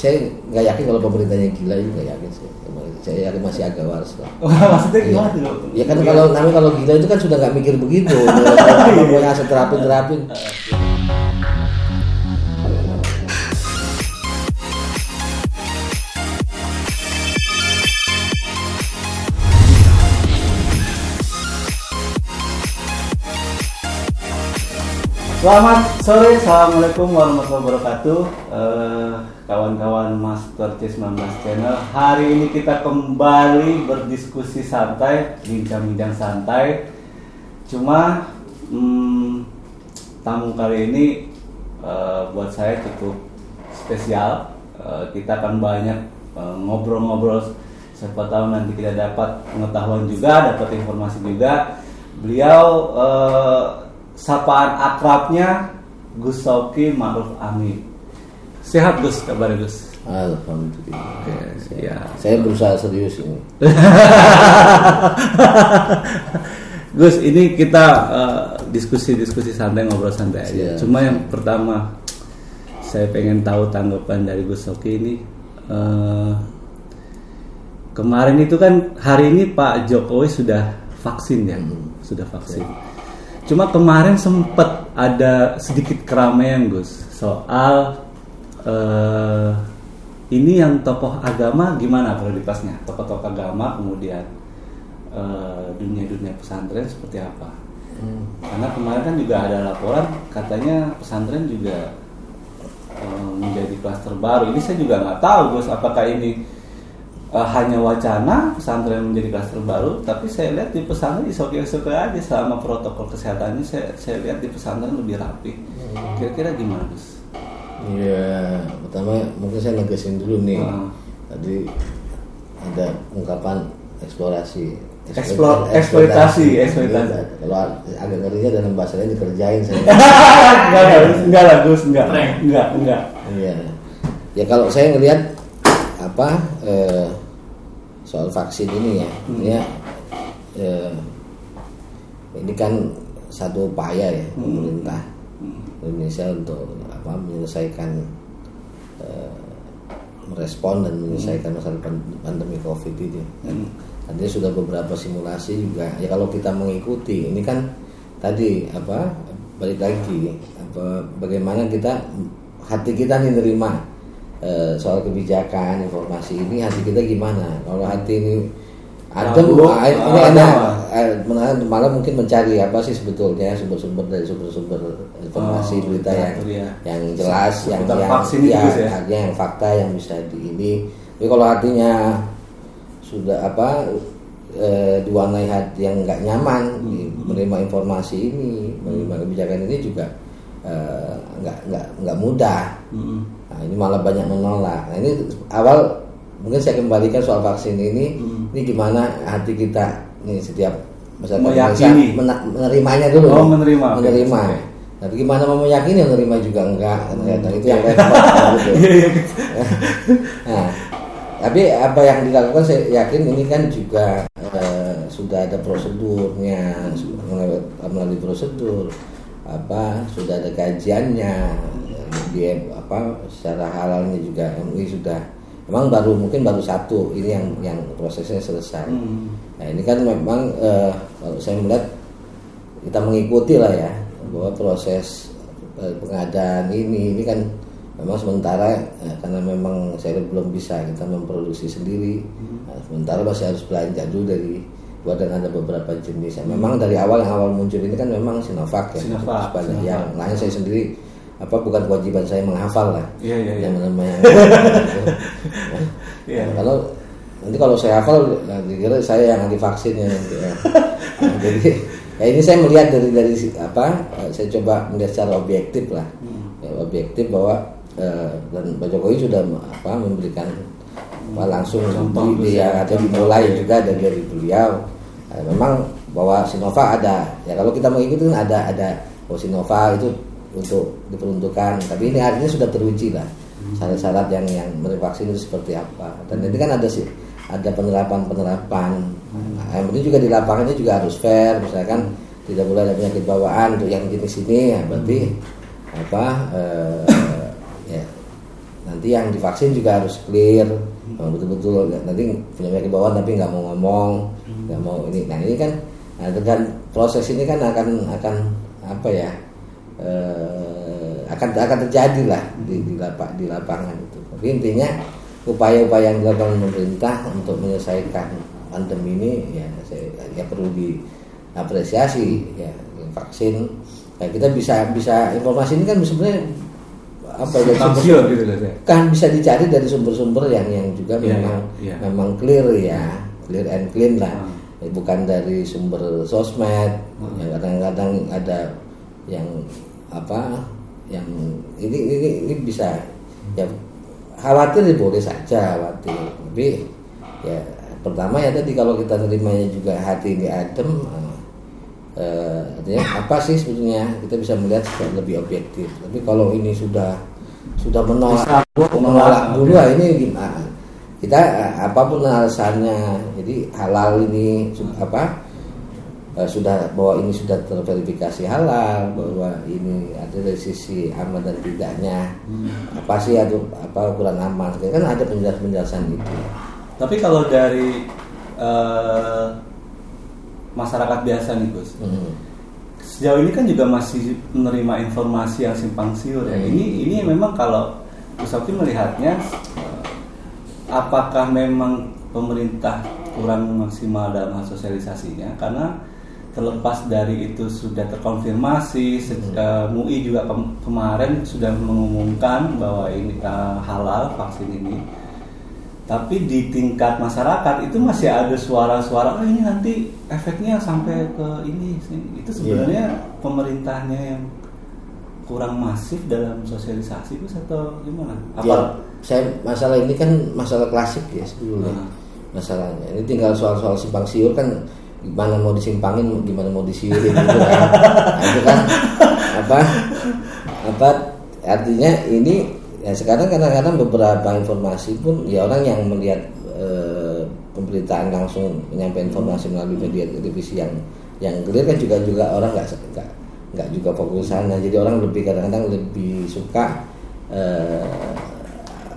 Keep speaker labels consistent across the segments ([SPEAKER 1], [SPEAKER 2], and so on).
[SPEAKER 1] saya nggak yakin kalau pemerintahnya gila juga nggak yakin sih. Saya yakin masih agak waras lah.
[SPEAKER 2] Maksudnya gimana tuh? Dok?
[SPEAKER 1] Ya kan kalau namanya kalau gila itu kan sudah nggak mikir begitu. Pokoknya asal terapin terapin.
[SPEAKER 2] Selamat sore, assalamualaikum warahmatullahi wabarakatuh. Eh, kawan-kawan Master C19 Channel. Hari ini kita kembali berdiskusi santai, bincang-bincang santai. Cuma hmm, tamu kali ini eh, buat saya cukup spesial. Eh, kita akan banyak ngobrol-ngobrol. Siapa tahu nanti kita dapat pengetahuan juga, dapat informasi juga. Beliau eh, sapaan akrabnya Gus Soki Ma'ruf Amin. Sehat Gus, kabar Gus?
[SPEAKER 1] Alhamdulillah.
[SPEAKER 2] Oke, ya.
[SPEAKER 1] Saya berusaha serius ini.
[SPEAKER 2] Gus, ini kita eh, diskusi-diskusi santai ngobrol santai aja. Cuma yang pertama saya pengen tahu tanggapan dari Gus Soki ini. eh, kemarin itu kan hari ini Pak Jokowi sudah vaksin ya, sudah vaksin. Cuma kemarin sempat ada sedikit keramaian Gus soal eh, ini yang tokoh agama gimana prioritasnya? Tokoh-tokoh agama kemudian eh, dunia-dunia pesantren seperti apa? Karena kemarin kan juga ada laporan katanya pesantren juga eh, menjadi klaster baru. Ini saya juga nggak tahu Gus apakah ini eh, hanya wacana pesantren menjadi klaster baru, tapi saya lihat di pesantren isoke-isoke aja selama protokol kesehatannya saya saya lihat di pesantren lebih rapi. Kira-kira gimana Gus?
[SPEAKER 1] Iya, pertama mungkin saya negesin dulu nih.
[SPEAKER 2] Hmm.
[SPEAKER 1] Tadi ada ungkapan eksplorasi.
[SPEAKER 2] Eksplor-
[SPEAKER 1] Eksploitasi.
[SPEAKER 2] eksploitasi, eksploitasi.
[SPEAKER 1] Iya, Kalau agak ngerinya dalam bahasa lain dikerjain saya.
[SPEAKER 2] enggak, enggak, enggak lah Gus, enggak. Enggak, enggak.
[SPEAKER 1] Iya. Ya kalau saya ngelihat apa eh, soal vaksin ini ya,
[SPEAKER 2] Hmm.
[SPEAKER 1] ini ya, eh, ini kan satu upaya ya
[SPEAKER 2] Hmm.
[SPEAKER 1] pemerintah Indonesia untuk apa menyelesaikan eh, merespon dan menyelesaikan masalah pan- pandemi COVID ini. Dan Tadi sudah beberapa simulasi juga. Ya kalau kita mengikuti, ini kan tadi apa balik lagi apa bagaimana kita hati kita nih nerima eh, soal kebijakan informasi ini hati kita gimana? Kalau hati ini adem, ah, ini enak. Eh, malah, malah mungkin mencari apa sih sebetulnya sumber-sumber dari sumber-sumber informasi
[SPEAKER 2] Oh,
[SPEAKER 1] berita yang
[SPEAKER 2] ya.
[SPEAKER 1] yang jelas yang yang
[SPEAKER 2] itu,
[SPEAKER 1] ya,
[SPEAKER 2] ya?
[SPEAKER 1] artinya yang fakta yang bisa di ini tapi kalau artinya sudah apa eh, diwarnai hati yang nggak nyaman di- menerima informasi ini menerima kebijakan ini juga nggak nggak nggak mudah
[SPEAKER 2] Mm-mm.
[SPEAKER 1] Nah ini malah banyak menolak nah ini awal mungkin saya kembalikan soal vaksin ini
[SPEAKER 2] Hmm.
[SPEAKER 1] ini gimana hati kita nih setiap masyarakat
[SPEAKER 2] Meyakini.
[SPEAKER 1] Indonesia menerimanya dulu
[SPEAKER 2] Oh, menerima.
[SPEAKER 1] Menerima
[SPEAKER 2] oke.
[SPEAKER 1] tapi gimana mau meyakini yang menerima juga enggak kadang-kadang itu yang
[SPEAKER 2] Iya.
[SPEAKER 1] repot gitu. Nah, tapi apa yang dilakukan saya yakin ini kan juga eh, sudah ada prosedurnya, sudah melalui, melalui prosedur apa sudah ada kajiannya dia apa secara halalnya juga MUI sudah memang baru mungkin baru satu ini yang yang prosesnya selesai.
[SPEAKER 2] Hmm.
[SPEAKER 1] Nah ini kan memang eh, kalau saya melihat kita mengikuti lah ya bahwa proses eh, pengadaan ini ini kan memang sementara eh, karena memang saya belum bisa kita memproduksi sendiri Nah, sementara masih harus belanja dulu dari luar dan ada beberapa jenis memang dari awal yang awal muncul ini kan memang Sinovac ya
[SPEAKER 2] Sinovac,
[SPEAKER 1] Sebanyak
[SPEAKER 2] Sinovac.
[SPEAKER 1] yang lain saya sendiri apa bukan kewajiban saya menghafal lah
[SPEAKER 2] Iya, iya, iya.
[SPEAKER 1] yang namanya. Nah, kalau nanti kalau saya hafal nanti kira saya yang anti vaksinnya nanti ya. Nah, jadi ya ini saya melihat dari dari apa eh, saya coba melihat secara objektif lah
[SPEAKER 2] Hmm.
[SPEAKER 1] ya, objektif bahwa eh, dan Pak Jokowi sudah apa memberikan apa, langsung
[SPEAKER 2] Contoh
[SPEAKER 1] di, dia
[SPEAKER 2] ya,
[SPEAKER 1] ada
[SPEAKER 2] contoh.
[SPEAKER 1] dimulai juga dari dari beliau Eh, memang bahwa Sinovac ada ya kalau kita mengikuti kan ada ada bahwa Sinovac itu untuk diperuntukkan. Tapi ini artinya sudah teruji lah syarat-syarat yang yang merevaksin itu seperti apa. Dan ini kan ada sih ada penerapan penerapan nah, yang penting juga di lapangannya juga harus fair. Misalkan tidak boleh ada penyakit bawaan untuk yang jenis ini. Ya berarti apa eh, ya nanti yang divaksin juga harus clear. Betul-betul nanti punya penyakit bawaan tapi nggak mau ngomong nggak mau ini. Nah ini kan nah, dengan proses ini kan akan akan apa ya eh, akan akan terjadi lah di di, lapak, di lapangan itu tapi intinya upaya-upaya yang dilakukan pemerintah untuk menyelesaikan pandemi ini ya saya, ya perlu diapresiasi ya vaksin ya kita bisa bisa informasi ini kan sebenarnya apa ya sumber-
[SPEAKER 2] gitu loh ya.
[SPEAKER 1] kan bisa dicari dari sumber-sumber yang yang juga
[SPEAKER 2] Iya,
[SPEAKER 1] memang
[SPEAKER 2] iya.
[SPEAKER 1] memang clear ya clear and clean lah
[SPEAKER 2] Hmm.
[SPEAKER 1] Ya, bukan dari sumber sosmed
[SPEAKER 2] Hmm.
[SPEAKER 1] yang kadang-kadang ada yang apa yang ini ini ini bisa ya khawatir ya boleh saja khawatir. Tapi ya pertama ya tadi kalau kita nerimanya juga hati ini adem eh, eh, artinya apa sih sebetulnya kita bisa melihat secara lebih objektif. Tapi kalau ini sudah sudah menolak menolak dulu
[SPEAKER 2] oke.
[SPEAKER 1] ah, ini gimana? Kita eh, apa pun alasannya jadi halal ini apa eh, sudah bahwa ini sudah terverifikasi halal bahwa ini ada dari sisi aman dan tidaknya apa sih atau apa ukuran aman kan ada penjelasan penjelasan itu
[SPEAKER 2] Tapi kalau dari eh, masyarakat biasa nih Gus,
[SPEAKER 1] Hmm.
[SPEAKER 2] sejauh ini kan juga masih menerima informasi yang simpang siur ya.
[SPEAKER 1] Hmm.
[SPEAKER 2] Ini ini memang kalau Gus Oki melihatnya, eh, apakah memang pemerintah kurang maksimal dalam hal sosialisasinya? Karena terlepas dari itu sudah terkonfirmasi, se- eh, MUI juga kem- kemarin sudah mengumumkan bahwa ini eh, halal vaksin ini. Tapi di tingkat masyarakat itu masih ada suara-suara, oh ini nanti efeknya sampai ke ini, sini." itu sebenarnya pemerintahnya yang kurang masif dalam sosialisasi Gus atau gimana?
[SPEAKER 1] Ya, saya masalah ini kan masalah klasik ya sebetulnya
[SPEAKER 2] Hmm.
[SPEAKER 1] masalahnya. Ini tinggal soal-soal simpang siur kan gimana mau disimpangin, gimana mau disiurin gitu kan. Nah, itu kan apa apa artinya ini ya sekarang kadang-kadang beberapa informasi pun ya orang yang melihat eh, pemberitaan langsung menyampaikan informasi melalui media televisi yang yang clear kan juga juga orang nggak nggak juga fokus sana jadi orang lebih kadang-kadang lebih suka eh,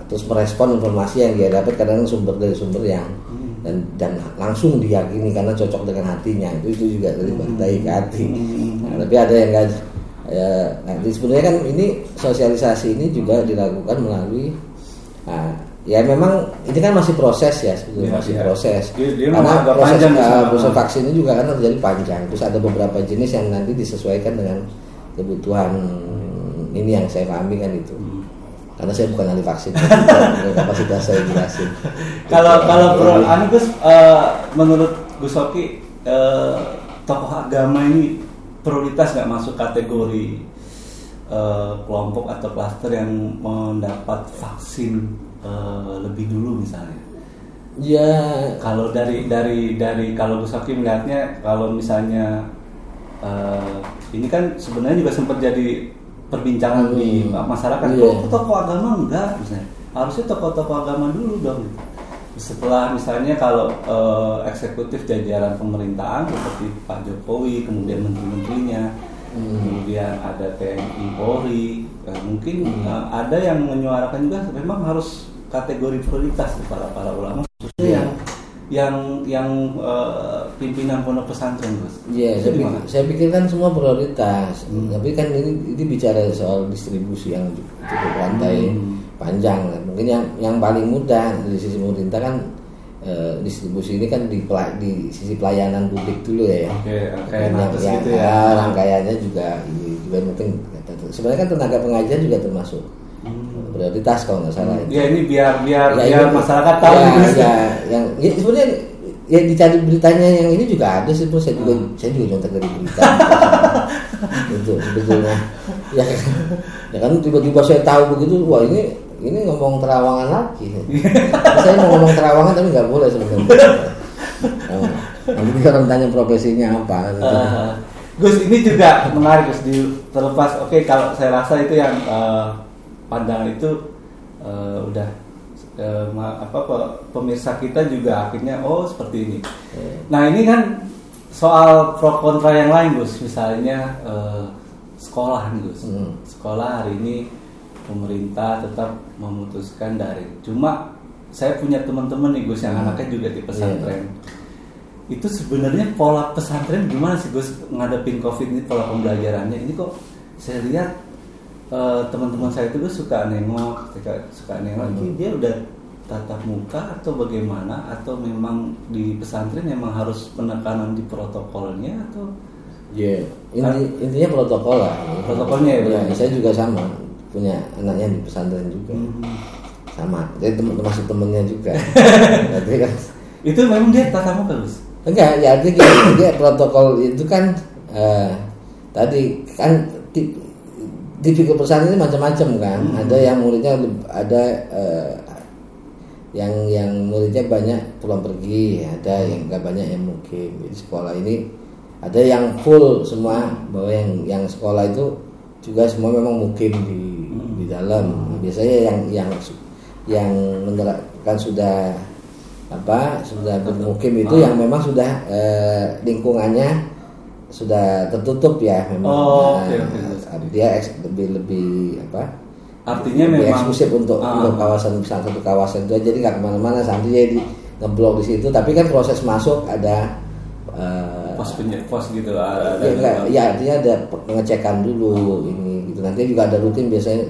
[SPEAKER 1] terus merespon informasi yang dia dapat kadang sumber dari sumber yang dan dan langsung diyakini karena cocok dengan hatinya. Itu itu juga dari baik ke hati. Nah, tapi ada yang enggak ya nah, di- sebenarnya kan ini sosialisasi ini juga dilakukan melalui nah, ya memang ini kan masih proses ya sebetulnya
[SPEAKER 2] Iya,
[SPEAKER 1] masih
[SPEAKER 2] iya.
[SPEAKER 1] proses.
[SPEAKER 2] Dia- dia
[SPEAKER 1] karena proses, uh, proses vaksin ini juga kan terjadi panjang. Terus ada beberapa jenis yang nanti disesuaikan dengan kebutuhan ini yang saya pahami kan itu karena saya bukan ahli vaksin. Kapasitas saya jelasin
[SPEAKER 2] Kalau kalau Bro anu Gus eh, menurut Gus Oki eh, tokoh agama ini prioritas nggak masuk kategori eh, kelompok atau klaster yang mendapat vaksin eh, lebih dulu misalnya.
[SPEAKER 1] ya.
[SPEAKER 2] Kalau dari dari dari kalau Gus Oki melihatnya kalau misalnya eh, ini kan sebenarnya juga sempat jadi perbincangan di
[SPEAKER 1] Hmm.
[SPEAKER 2] masyarakat.
[SPEAKER 1] Iya.
[SPEAKER 2] Kok tokoh agama enggak misalnya? Harusnya tokoh-tokoh agama dulu dong. Setelah misalnya kalau eh, eksekutif jajaran pemerintahan seperti Pak Jokowi, kemudian menteri-menterinya,
[SPEAKER 1] Hmm.
[SPEAKER 2] kemudian ada TNI Polri, eh, mungkin eh, ada yang menyuarakan juga memang harus kategori prioritas para para ulama khususnya
[SPEAKER 1] Iya.
[SPEAKER 2] yang yang yang eh, pimpinan pondok pesantren Gus.
[SPEAKER 1] Iya, saya, pikir, saya kan semua prioritas.
[SPEAKER 2] Hmm.
[SPEAKER 1] Tapi kan ini ini bicara soal distribusi yang cukup rantai
[SPEAKER 2] Hmm.
[SPEAKER 1] panjang. Mungkin yang yang paling mudah dari sisi pemerintah kan eh, distribusi ini kan di di sisi pelayanan publik dulu ya.
[SPEAKER 2] Oke, kayak
[SPEAKER 1] yang, yang-
[SPEAKER 2] gitu ya.
[SPEAKER 1] ah, rangkaiannya juga juga mungkin sebenarnya kan tenaga pengajian juga termasuk. Prioritas kalau nggak salah. itu.
[SPEAKER 2] Ya ini biar biar
[SPEAKER 1] Ya,
[SPEAKER 2] biar
[SPEAKER 1] itu-
[SPEAKER 2] masyarakat tahu.
[SPEAKER 1] ya, ya, yang ya, sebenarnya ya dicari beritanya yang ini juga ada sih saya juga
[SPEAKER 2] Hmm.
[SPEAKER 1] saya juga nyontek dari berita. Itu sebetulnya. Ya, ya kan tiba-tiba saya tahu begitu wah ini ini ngomong terawangan lagi. Saya mau ngomong terawangan tapi nggak boleh sebenarnya. Nah, nanti orang tanya profesinya apa.
[SPEAKER 2] Eh, Gus ini juga menarik Gus di terlepas. Oke kalau saya rasa itu yang eh, pandangan itu eh, udah ma- apa pe- pemirsa kita juga akhirnya oh seperti ini. Nah ini kan soal pro kontra yang lain Gus misalnya eh, sekolah nih Gus
[SPEAKER 1] Hmm.
[SPEAKER 2] sekolah hari ini pemerintah tetap memutuskan daring. Cuma saya punya teman-teman nih Gus yang
[SPEAKER 1] Hmm.
[SPEAKER 2] anaknya juga di pesantren. Itu sebenarnya pola pesantren gimana sih Gus ngadepin covid ini pola pembelajarannya? Ini kok saya lihat eh, teman-teman saya itu suka nengok, suka, suka nengok. Ini
[SPEAKER 1] Hmm.
[SPEAKER 2] dia udah tatap muka atau bagaimana? Atau memang di pesantren memang harus penekanan di protokolnya atau
[SPEAKER 1] Ya, inti, intinya protokol lah.
[SPEAKER 2] Protokolnya ya,
[SPEAKER 1] ya. saya juga sama punya anaknya di pesantren juga.
[SPEAKER 2] Hmm.
[SPEAKER 1] Sama. Jadi temen, termasuk temennya juga. Berarti kan
[SPEAKER 2] itu memang dia tatap muka Gus?
[SPEAKER 1] enggak ya artinya gini, dia protokol itu kan eh, tadi kan di, di fikih pesantren ini macam-macam kan.
[SPEAKER 2] Hmm.
[SPEAKER 1] Ada yang muridnya ada eh, yang yang muridnya banyak pulang pergi, ada yang enggak banyak yang mungkin. Jadi sekolah ini ada yang full semua bahwa yang yang sekolah itu juga semua memang mukim di di dalam. Biasanya yang yang yang menerapkan sudah apa sudah bermukim itu yang memang sudah eh, lingkungannya sudah tertutup ya memang.
[SPEAKER 2] Oh,
[SPEAKER 1] Nah,
[SPEAKER 2] oke.
[SPEAKER 1] Dia eks- lebih lebih apa?
[SPEAKER 2] Artinya
[SPEAKER 1] lebih
[SPEAKER 2] memang
[SPEAKER 1] eksklusif untuk,
[SPEAKER 2] Ah.
[SPEAKER 1] untuk kawasan besar satu kawasan itu jadi nggak ke mana-mana santri jadi ngeblok di situ. Tapi kan proses masuk ada eh,
[SPEAKER 2] pos penye- pos gitu ada,
[SPEAKER 1] ya, enggak, ya artinya ada pengecekan dulu ini gitu. Nanti juga ada rutin biasanya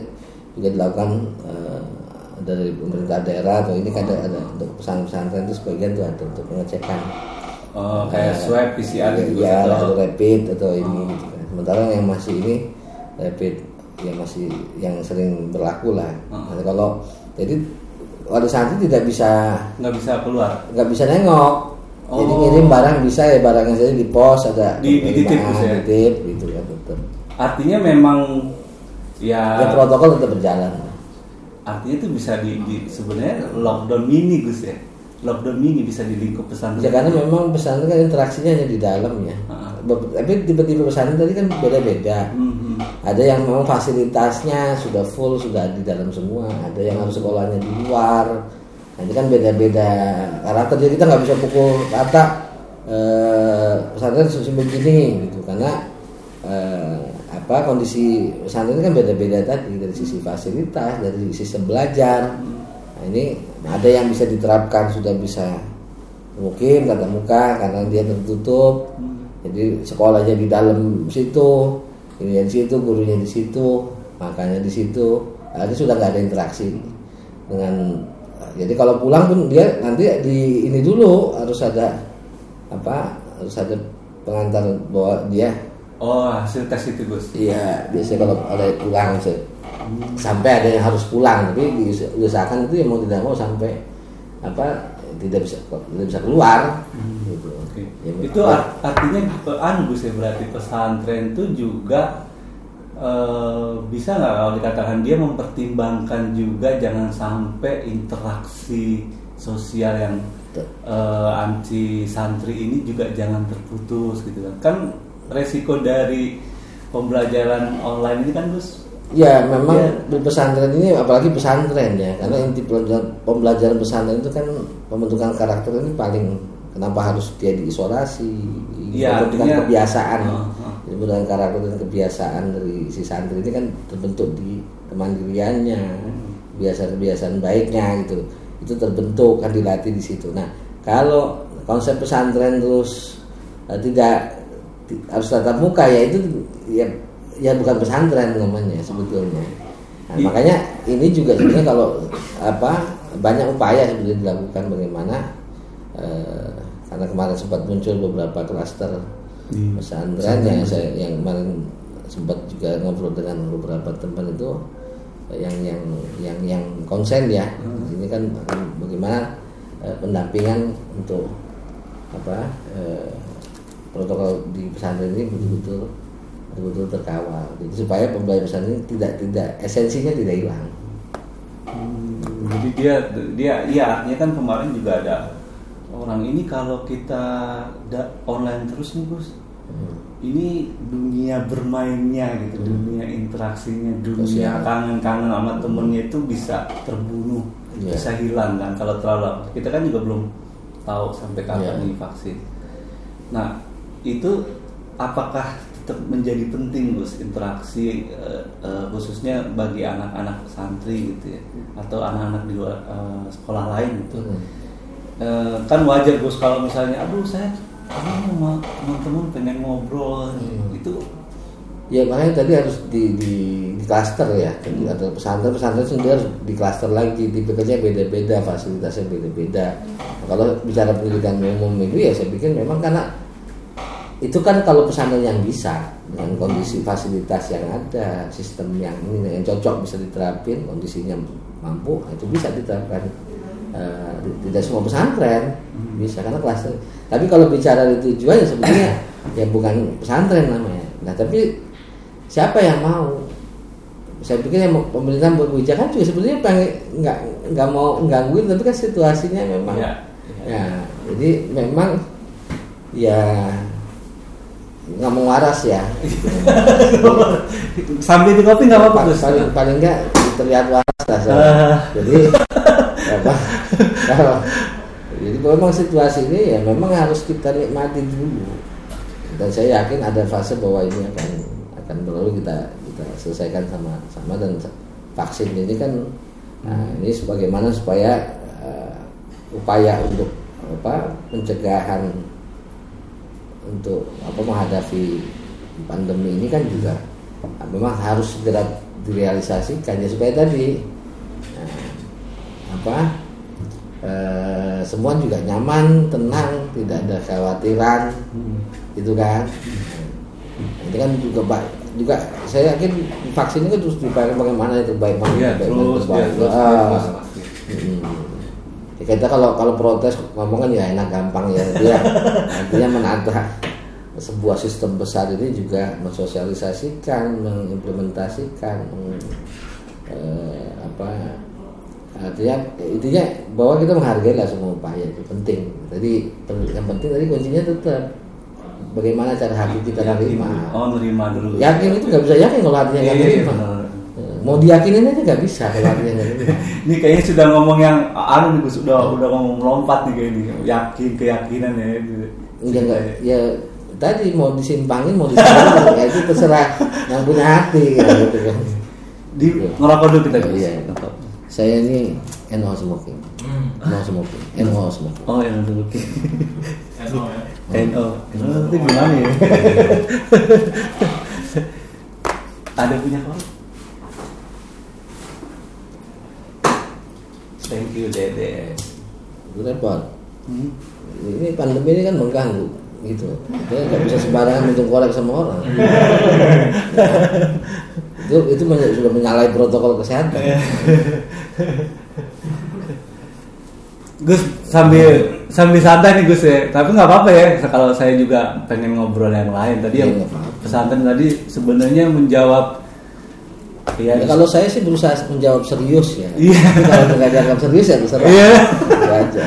[SPEAKER 1] juga dilakukan eh, dari pemerintah daerah atau ini kan ada, ada untuk pesantren itu sebagian tuh ada untuk pengecekan.
[SPEAKER 2] Oh, kayak swab PCR gitu
[SPEAKER 1] ya
[SPEAKER 2] atau-
[SPEAKER 1] atau rapid atau ini gitu kan. sementara yang masih ini rapid yang masih yang sering berlaku lah.
[SPEAKER 2] Hmm.
[SPEAKER 1] Nanti kalau jadi wali santri tidak bisa
[SPEAKER 2] nggak bisa keluar?
[SPEAKER 1] nggak bisa nengok. Jadi
[SPEAKER 2] Oh.
[SPEAKER 1] ngirim barang bisa ya barangnya saja di pos ada
[SPEAKER 2] Di- dititip ya?
[SPEAKER 1] dititip gitu ya betul
[SPEAKER 2] artinya memang ya
[SPEAKER 1] ya protokol tetap berjalan.
[SPEAKER 2] Artinya itu bisa di, di- sebenarnya lockdown mini Gus ya? Lockdown mini bisa di lingkup pesantren.
[SPEAKER 1] Ya karena memang pesantren kan interaksinya hanya di dalam ya.
[SPEAKER 2] Ah.
[SPEAKER 1] Be- tapi tipe-tipe pesantren tadi kan beda-beda Ada yang memang fasilitasnya sudah full sudah di dalam semua. Ada yang harus sekolahnya di luar. Nah, ini kan beda-beda. Karakter jadi kita nggak bisa pukul rata eh, pesantren seperti begini gitu. Karena eh, apa kondisi pesantren kan beda-beda tadi dari sisi fasilitas dari sistem belajar nah, ini ada yang bisa diterapkan sudah bisa mungkin tatap muka karena dia tertutup. Jadi sekolahnya di dalam situ ini di situ gurunya di situ makanya di situ. Akhirnya sudah nggak ada interaksi dengan jadi kalau pulang pun dia nanti di ini dulu harus ada apa harus ada pengantar bahwa dia.
[SPEAKER 2] Oh hasil tes itu Gus?
[SPEAKER 1] Iya biasanya kalau ada pulang se- sampai ada yang harus pulang tapi diusahakan itu ya mau tidak mau sampai apa tidak bisa tidak bisa keluar. Gitu. Ya,
[SPEAKER 2] itu art- artinya eh, anu Gus ya berarti pesantren itu juga eh, bisa nggak kalau dikatakan dia mempertimbangkan juga jangan sampai interaksi sosial yang eh, anti santri ini juga jangan terputus gitu kan. Kan resiko dari pembelajaran online ini kan Gus?
[SPEAKER 1] Ya memang
[SPEAKER 2] Ya.
[SPEAKER 1] di pesantren ini apalagi pesantren ya karena inti pembelajaran, pembelajaran pesantren itu kan pembentukan karakter ini paling kenapa harus dia diisolasi?
[SPEAKER 2] Iya,
[SPEAKER 1] pembentukan
[SPEAKER 2] artinya-
[SPEAKER 1] kebiasaan.
[SPEAKER 2] Ah.
[SPEAKER 1] Jadi pembentukan karakter dan kebiasaan dari si santri ini kan terbentuk di kemandiriannya kebiasaan-kebiasaan baiknya gitu. Itu terbentuk kan dilatih di situ. Nah kalau konsep pesantren terus eh, tidak ti- harus tatap muka ya itu ya ya bukan pesantren namanya sebetulnya. Nah,
[SPEAKER 2] Iya.
[SPEAKER 1] makanya ini juga sebenarnya kalau apa banyak upaya sebetulnya dilakukan bagaimana eh, karena kemarin sempat muncul beberapa klaster.
[SPEAKER 2] Di
[SPEAKER 1] pesantren yang saya yang kemarin sempat juga ngobrol dengan beberapa teman itu yang yang yang yang konsen ya. Ini kan bagaimana eh, pendampingan untuk apa eh, protokol di pesantren ini betul-betul betul-betul terkawal. Jadi supaya pembelajaran pesantren ini tidak tidak esensinya tidak hilang.
[SPEAKER 2] Hmm, jadi dia dia iya artinya kan kemarin juga ada orang ini kalau kita online terus nih Gus
[SPEAKER 1] Hmm.
[SPEAKER 2] ini dunia bermainnya gitu dunia interaksinya dunia kangen-kangen sama temennya itu bisa terbunuh
[SPEAKER 1] Iya.
[SPEAKER 2] bisa hilang kan kalau terlalu lama. kita kan juga belum tahu sampai kapan
[SPEAKER 1] Iya.
[SPEAKER 2] nih vaksin nah itu apakah tetap menjadi penting Gus interaksi eh, eh, khususnya bagi anak-anak santri gitu ya atau anak-anak di luar eh, sekolah lain gitu.
[SPEAKER 1] Hmm.
[SPEAKER 2] Eh, kan wajar Gus kalau misalnya aduh saya sama teman-teman pengen ngobrol
[SPEAKER 1] Hmm.
[SPEAKER 2] itu
[SPEAKER 1] Ya makanya tadi harus di di, di cluster ya. Jadi ada pesantren pesantren sendiri harus di cluster lagi. Tipikalnya beda-beda, fasilitasnya beda-beda. Kalau bicara pendidikan umum itu ya saya pikir memang karena itu kan kalau pesantren yang bisa dengan kondisi fasilitas yang ada, sistem yang ini yang cocok bisa diterapin, kondisinya mampu itu bisa diterapkan. Eh, tidak semua pesantren. Bisa karena cluster. Tapi kalau bicara di tujuan ya sebetulnya ya bukan pesantren namanya. Nah tapi siapa yang mau? Saya pikir yang pemerintah buat kebijakan juga sebenarnya pengen nggak nggak mau gangguin tapi kan situasinya memang
[SPEAKER 2] Ya,
[SPEAKER 1] ya, jadi memang ya nggak mau waras ya.
[SPEAKER 2] Sambil di kopi nggak apa-apa
[SPEAKER 1] paling paling nggak terlihat waras saya.
[SPEAKER 2] Ah.
[SPEAKER 1] jadi apa kalau jadi memang situasi ini ya memang harus kita nikmati dulu dan saya yakin ada fase bahwa ini akan akan berlalu kita kita selesaikan sama sama dan vaksin ini kan nah, ini sebagaimana supaya eh, upaya untuk apa pencegahan untuk apa menghadapi pandemi ini kan juga nah, memang harus segera direalisasikan ya supaya tadi nah, apa eh, semua juga nyaman tenang tidak ada kekhawatiran
[SPEAKER 2] Hmm.
[SPEAKER 1] gitu kan Nah, ini kan juga baik juga saya yakin vaksin kan terus dipakai bagaimana itu baik mana
[SPEAKER 2] Iya,
[SPEAKER 1] baik
[SPEAKER 2] terus,
[SPEAKER 1] baik
[SPEAKER 2] ya, terus,
[SPEAKER 1] Ah.
[SPEAKER 2] terus, pasti.
[SPEAKER 1] Hmm. Ya, kita kalau kalau protes ngomong kan ya enak gampang ya dia artinya menata sebuah sistem besar ini juga mensosialisasikan mengimplementasikan meng- eh, apa artinya intinya bahwa kita menghargai lah semua upaya itu penting jadi yang penting tadi kuncinya tetap bagaimana cara hati kita
[SPEAKER 2] Yakin
[SPEAKER 1] nerima
[SPEAKER 2] oh nerima dulu
[SPEAKER 1] yakin itu nggak bisa yakin kalau hatinya nggak
[SPEAKER 2] Iya, iya,
[SPEAKER 1] nerima
[SPEAKER 2] benar.
[SPEAKER 1] mau diyakinin aja nggak bisa kalau
[SPEAKER 2] Ini kayaknya sudah ngomong yang anu nih Gus, udah udah ngomong melompat nih kayak ini. Yakin keyakinan ya.
[SPEAKER 1] Enggak enggak ya tadi mau disimpangin mau disimpangin ya itu terserah yang punya hati ya, gitu kan.
[SPEAKER 2] Di ngerokok dulu kita.
[SPEAKER 1] Iya. Saya ini no smoking, no smoking, no smoking.
[SPEAKER 2] Oh yang dulu.
[SPEAKER 3] NO ya.
[SPEAKER 2] NO. NO itu gimana ya? Ada punya kok? Thank you Dede.
[SPEAKER 1] Itu repot.
[SPEAKER 2] Hmm.
[SPEAKER 1] Ini pandemi ini kan mengganggu gitu. Kita nggak bisa sembarangan minum korek sama orang. itu itu men- sudah menyalahi protokol kesehatan.
[SPEAKER 2] Gus sambil sambil santai nih Gus ya. Tapi nggak apa-apa ya kalau saya juga pengen ngobrol yang lain. Tadi
[SPEAKER 1] Iya,
[SPEAKER 2] yang pesantren tadi sebenarnya menjawab ya,
[SPEAKER 1] Ya, kalau saya sih berusaha menjawab serius ya.
[SPEAKER 2] Iya.
[SPEAKER 1] Kalau nggak dianggap serius ya terserah.
[SPEAKER 2] Iya.
[SPEAKER 1] Aja.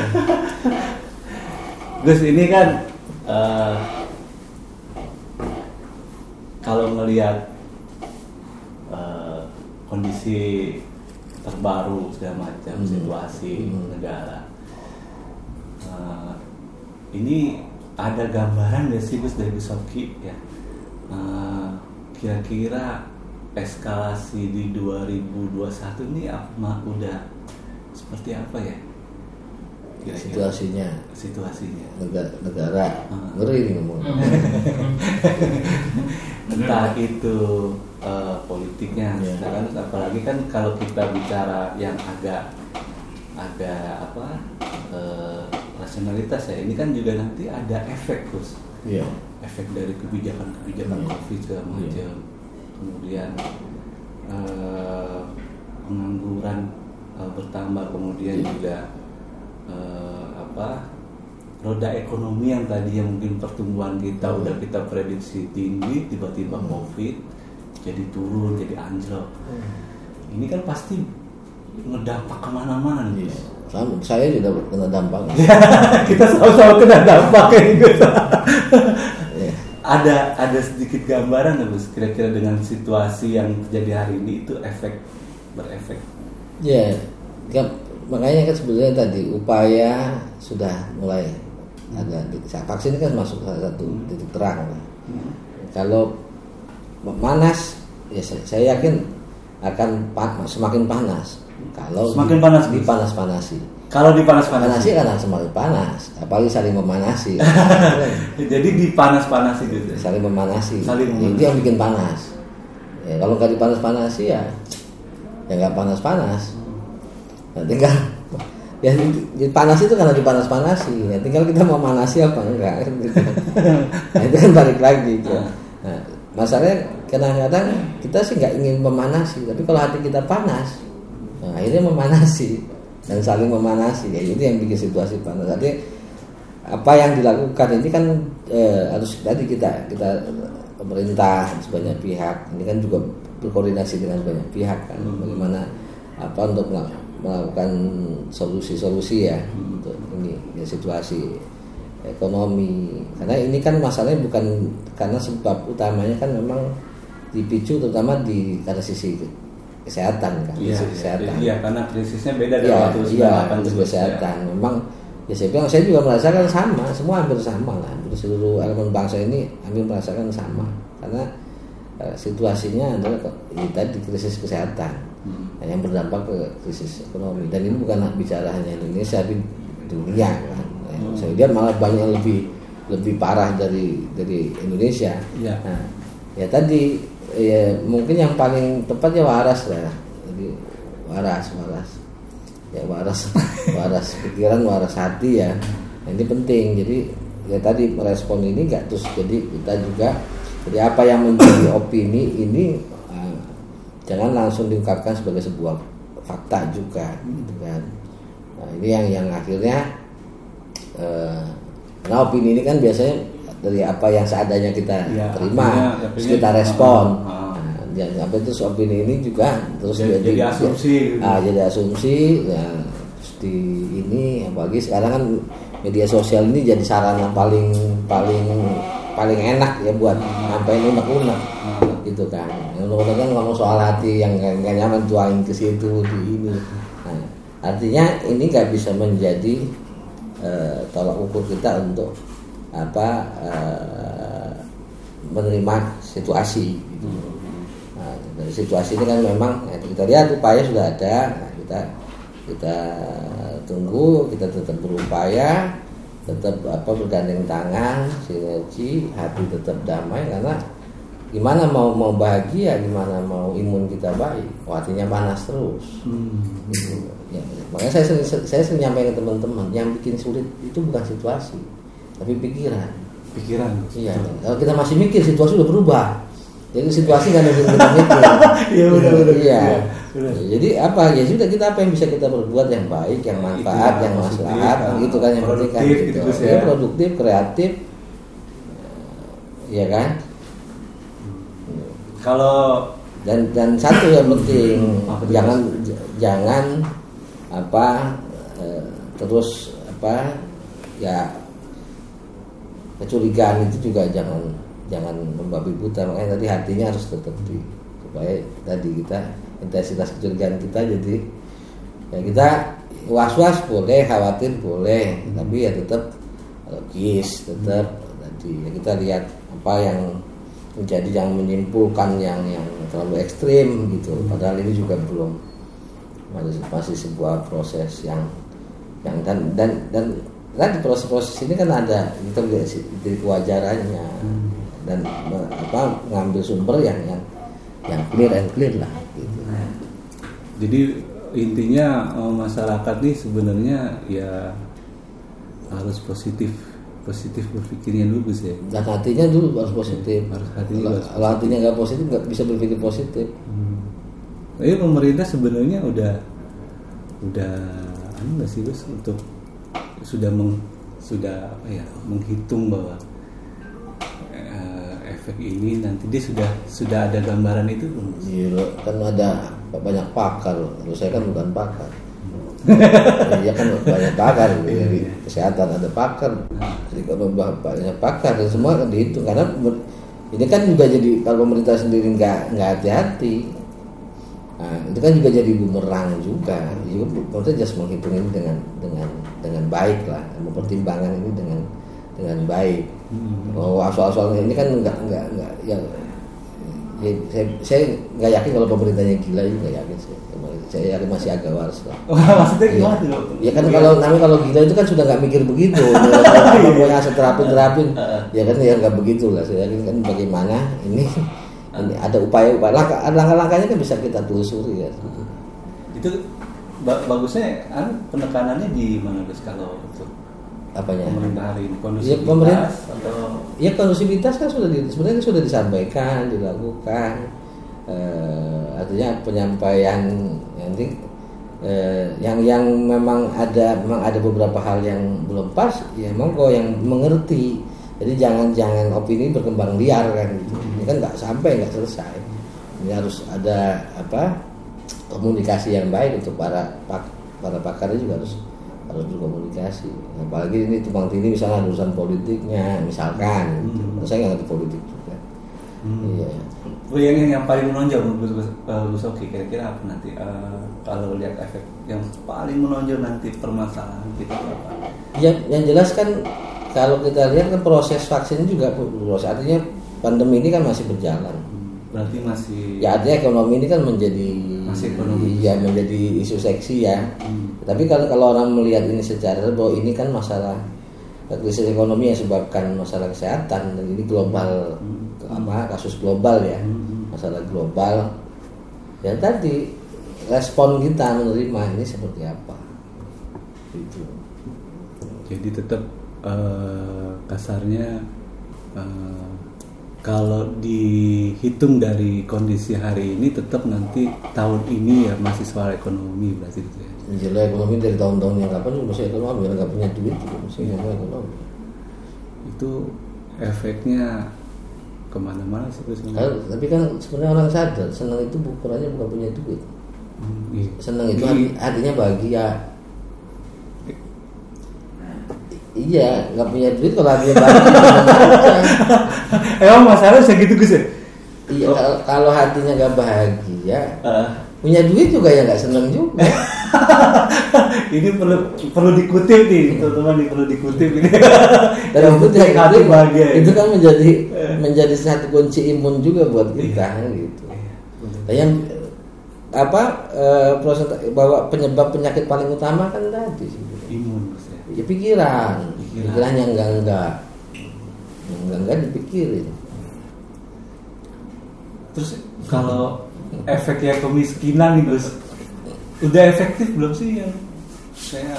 [SPEAKER 2] Gus ini kan eh, kalau melihat eh, kondisi terbaru segala macam
[SPEAKER 1] Hmm.
[SPEAKER 2] situasi
[SPEAKER 1] Hmm.
[SPEAKER 2] negara eh, ini ada gambaran nggak sih Gus dari Gus Oki ya Eh, kira-kira eskalasi di 2021 ini apa udah seperti apa ya Kira-kira
[SPEAKER 1] Situasinya
[SPEAKER 2] situasinya
[SPEAKER 1] negara, negara ngeri nih ngomong.
[SPEAKER 2] entah itu eh, politiknya. Nah, kan apalagi kan kalau kita bicara yang agak agak apa eh, rasionalitas ya ini kan juga nanti ada efek Gus
[SPEAKER 1] Iya.
[SPEAKER 2] efek dari kebijakan-kebijakan
[SPEAKER 1] Iya.
[SPEAKER 2] covid segala
[SPEAKER 1] Iya.
[SPEAKER 2] macam kemudian eh, pengangguran eh, bertambah kemudian
[SPEAKER 1] Iya.
[SPEAKER 2] juga eh, apa roda ekonomi yang tadi yang mungkin pertumbuhan kita
[SPEAKER 1] Hmm.
[SPEAKER 2] udah kita prediksi tinggi tiba-tiba
[SPEAKER 1] Hmm.
[SPEAKER 2] covid jadi turun jadi anjlok ini kan pasti ngedampak ke mana-mana
[SPEAKER 1] nih.
[SPEAKER 2] Gus.
[SPEAKER 1] Sama, saya juga kena dampak.
[SPEAKER 2] kita sama-sama kena dampaknya nih Gus.
[SPEAKER 1] Iya.
[SPEAKER 2] ada ada sedikit gambaran nggak Gus kira-kira dengan situasi yang terjadi hari ini itu efek berefek
[SPEAKER 1] Ya, kan, makanya kan sebenarnya tadi upaya sudah mulai ada vaksin ini kan masuk salah satu titik terang. lah. Kalau memanas ya saya, saya yakin akan pa- semakin panas kalau
[SPEAKER 2] Semakin panas, Gus.
[SPEAKER 1] dipanas-panasi
[SPEAKER 2] Kalau dipanas-panasi.
[SPEAKER 1] panasi kan semakin panas apalagi saling memanasi
[SPEAKER 2] Jadi dipanas-panasi gitu.
[SPEAKER 1] saling memanasi
[SPEAKER 2] Saling memanasi.
[SPEAKER 1] itu yang bikin panas ya, kalau nggak dipanas-panasi ya ya nggak panas-panas nah, tinggal ya panas itu karena dipanas-panasi. Ya tinggal kita mau manasi apa enggak. Gitu. nah, itu kan balik lagi gitu. nah, masalahnya kadang-kadang kita sih nggak ingin memanasi tapi kalau hati kita panas nah, akhirnya memanasi dan saling memanasi. Ya itu yang bikin situasi panas. Artinya apa yang dilakukan ini kan eh, harus tadi kita kita pemerintah sebanyak pihak. Ini kan juga berkoordinasi dengan banyak pihak kan bagaimana apa untuk mela- melakukan solusi-solusi ya untuk ini ya, situasi ekonomi karena ini kan masalahnya bukan karena sebab utamanya kan memang dipicu terutama di karena sisi kesehatan kan
[SPEAKER 2] Iya,
[SPEAKER 1] sisi kesehatan
[SPEAKER 2] iya, karena krisisnya beda dari
[SPEAKER 1] Iya,
[SPEAKER 2] waktu
[SPEAKER 1] iya,
[SPEAKER 2] 98
[SPEAKER 1] untuk
[SPEAKER 2] tersebut,
[SPEAKER 1] kesehatan. Memang ya saya bilang saya juga merasakan sama, semua hampir sama lah. Hampir seluruh elemen bangsa ini hampir merasakan sama. Karena eh, situasinya adalah ya, tadi krisis kesehatan
[SPEAKER 2] Hmm.
[SPEAKER 1] yang berdampak ke krisis ekonomi. Dan ini bukan bicara hanya Indonesia, tapi dunia kan.
[SPEAKER 2] Hmm.
[SPEAKER 1] Saya lihat malah banyak lebih lebih parah dari dari Indonesia.
[SPEAKER 2] Iya.
[SPEAKER 1] Nah, ya tadi ya mungkin yang paling tepat ya waras lah. Jadi waras, waras. Ya waras, waras pikiran, waras hati ya. Nah, ini penting. Jadi ya tadi merespon ini enggak terus jadi kita juga jadi apa yang menjadi opini ini eh, jangan langsung diungkapkan sebagai sebuah fakta juga gitu kan. Nah, ini yang yang akhirnya eh, karena opini ini kan biasanya dari apa yang seadanya kita
[SPEAKER 2] Ya,
[SPEAKER 1] terima
[SPEAKER 2] artinya-
[SPEAKER 1] terus
[SPEAKER 2] artinya-
[SPEAKER 1] kita respon
[SPEAKER 2] ah.
[SPEAKER 1] nah, apa itu opini ini juga terus
[SPEAKER 2] Jadi- jadi asumsi gitu.
[SPEAKER 1] ah, jadi asumsi ya terus di ini apalagi sekarang kan media sosial ini jadi sarana paling paling paling enak ya buat sampai unek-unek gitu kan unek kan ngomong soal hati yang nggak nyaman tuangin ke situ di ini nah, artinya ini nggak bisa menjadi eh, tolak ukur kita untuk apa eh, menerima situasi gitu. Nah, dari situasi ini kan memang ya, kita lihat upaya sudah ada nah, kita kita tunggu kita tetap berupaya tetap apa bergandeng tangan sinergi hati tetap damai karena gimana mau mau bahagia gimana mau imun kita baik hatinya panas terus
[SPEAKER 2] Hmm.
[SPEAKER 1] gitu. Ya, makanya saya sering, saya sering nyampaikan ke teman-teman yang bikin sulit itu bukan situasi tapi pikiran
[SPEAKER 2] Pikiran.
[SPEAKER 1] iya kalau kita masih mikir situasi udah berubah jadi situasi ada yang kita mikir
[SPEAKER 2] Iya, benar, benar. benar.
[SPEAKER 1] jadi apa ya sudah kita apa yang bisa kita perbuat yang baik yang manfaat
[SPEAKER 2] Itu
[SPEAKER 1] yang maslahat
[SPEAKER 2] ah,
[SPEAKER 1] gitu kan yang penting kan
[SPEAKER 2] produktif
[SPEAKER 1] gitu.
[SPEAKER 2] gitu,
[SPEAKER 1] Ya,
[SPEAKER 2] ya.
[SPEAKER 1] produktif kreatif ya kan
[SPEAKER 2] Kalau
[SPEAKER 1] dan dan satu yang penting jangan jangan apa eh, terus apa ya kecurigaan itu juga jangan jangan membabi buta. Makanya tadi hatinya harus tetap di supaya tadi kita intensitas kecurigaan kita jadi ya kita was was boleh khawatir boleh tapi ya tetap logis tetap tadi ya kita lihat apa yang menjadi yang menyimpulkan yang yang terlalu ekstrim gitu. Padahal ini juga belum masih sebuah proses yang yang dan dan dan tadi proses-proses ini kan ada lihat sih, dari kewajarannya. Dan apa mengambil sumber yang yang yang clear and clear lah gitu.
[SPEAKER 2] Jadi intinya eh, masyarakat nih sebenarnya ya harus positif positif berpikirnya dulu Gus ya.
[SPEAKER 1] Dan hatinya dulu harus positif.
[SPEAKER 2] Harus hatinya
[SPEAKER 1] Kalau-
[SPEAKER 2] harus
[SPEAKER 1] Kalau hatinya nggak positif nggak bisa berpikir positif.
[SPEAKER 2] Ini pemerintah sebenarnya udah udah anu nggak sih Gus untuk sudah meng, sudah apa ya menghitung bahwa eh, efek ini nanti dia sudah sudah ada gambaran itu belum?
[SPEAKER 1] Iya, kan ada banyak pakar. Kalau saya kan bukan pakar. Iya kan banyak pakar dari kesehatan ada pakar, jadi kalau banyak pakar dan semua kan dihitung karena ini kan juga jadi kalau pemerintah sendiri nggak nggak hati-hati, nah, itu kan juga jadi bumerang juga. Juga pemerintah just menghitung ini dengan dengan dengan baik lah, mempertimbangkan ini dengan dengan baik. Oh asal-asal ini kan nggak nggak nggak ya ya, saya saya nggak yakin kalau pemerintahnya gila juga nggak yakin sih saya yakin masih agak waras lah
[SPEAKER 2] Maksudnya
[SPEAKER 1] Iya.
[SPEAKER 2] gimana tuh?
[SPEAKER 1] Ya kan kalau namanya kalau gila itu kan sudah nggak mikir begitu. Pokoknya asal terapin terapin. Ya kan ya nggak begitu lah. Saya yakin kan bagaimana ini ini ada upaya-upaya langkah langkah-langkahnya kan bisa kita telusuri ya.
[SPEAKER 2] Itu ba- bagusnya anu penekanannya di mana Gus kalau
[SPEAKER 1] Apanya?
[SPEAKER 2] pemerintah hari ini
[SPEAKER 1] Ya, pemerintah-
[SPEAKER 2] atau
[SPEAKER 1] Ya kondusivitas kan sudah di, sebenarnya sudah disampaikan, dilakukan. Eh, artinya penyampaian nanti eh, yang yang memang ada memang ada beberapa hal yang belum pas ya monggo yang mengerti jadi jangan jangan opini berkembang liar kan gitu ini kan nggak sampai nggak selesai ini harus ada apa komunikasi yang baik untuk para pak, para pakarnya juga harus harus berkomunikasi apalagi ini tumpang tindih misalnya ada urusan politiknya misalkan. Gitu. saya nggak ngerti politik juga. Iya.
[SPEAKER 2] Oh, yang, yang yang paling menonjol menurut Gus, eh, Oki kira-kira apa nanti? Eh, kalau lihat efek yang paling menonjol nanti permasalahan kita itu apa?
[SPEAKER 1] Ya, yang jelas kan kalau kita lihat kan proses vaksin juga proses. Artinya pandemi ini kan masih berjalan.
[SPEAKER 2] Berarti masih
[SPEAKER 1] Ya artinya ekonomi ini kan menjadi
[SPEAKER 2] ekonomi.
[SPEAKER 1] ya menjadi isu seksi ya.
[SPEAKER 2] Hmm.
[SPEAKER 1] Tapi kalau kalau orang melihat ini secara bahwa ini kan masalah krisis ekonomi yang sebabkan masalah kesehatan dan ini global apa kasus global ya
[SPEAKER 2] Hmm.
[SPEAKER 1] masalah global ya tadi respon kita menerima ini seperti apa itu
[SPEAKER 2] Jadi tetap eh, kasarnya eh, kalau dihitung dari kondisi hari ini tetap nanti tahun ini ya masih soal ekonomi berarti gitu ya.
[SPEAKER 1] Menjelang ekonomi dari tahun-tahun yang kapan juga masih ekonomi, orang nggak punya duit juga masih ngomong ekonomi.
[SPEAKER 2] Itu efeknya ke mana-mana sih?
[SPEAKER 1] Kan, tapi kan sebenarnya orang sadar senang itu ukurannya bukan punya duit.
[SPEAKER 2] Hmm, iya.
[SPEAKER 1] Senang itu arti- artinya bahagia. Iya, nggak punya duit kalau artinya bahagia.
[SPEAKER 2] Emang masalah segitu Gus ya?
[SPEAKER 1] Iya, kalau, kalau hatinya nggak bahagia,
[SPEAKER 2] Eh,
[SPEAKER 1] punya duit juga ya nggak senang juga.
[SPEAKER 2] ini perlu perlu dikutip nih teman-teman ini perlu dikutip ini.
[SPEAKER 1] Dan
[SPEAKER 2] Yang
[SPEAKER 1] itu, itu,
[SPEAKER 2] hati bahagia.
[SPEAKER 1] itu kan menjadi menjadi satu kunci imun juga buat kita kan gitu. Nah, yang eh, apa eh, proses bahwa penyebab penyakit paling utama kan tadi
[SPEAKER 2] imun ya.
[SPEAKER 1] pikiran,
[SPEAKER 2] Pikiran.
[SPEAKER 1] pikiran yang enggak enggak yang enggak enggak dipikirin.
[SPEAKER 2] Terus kalau efeknya kemiskinan nih Gus, udah efektif belum sih yang saya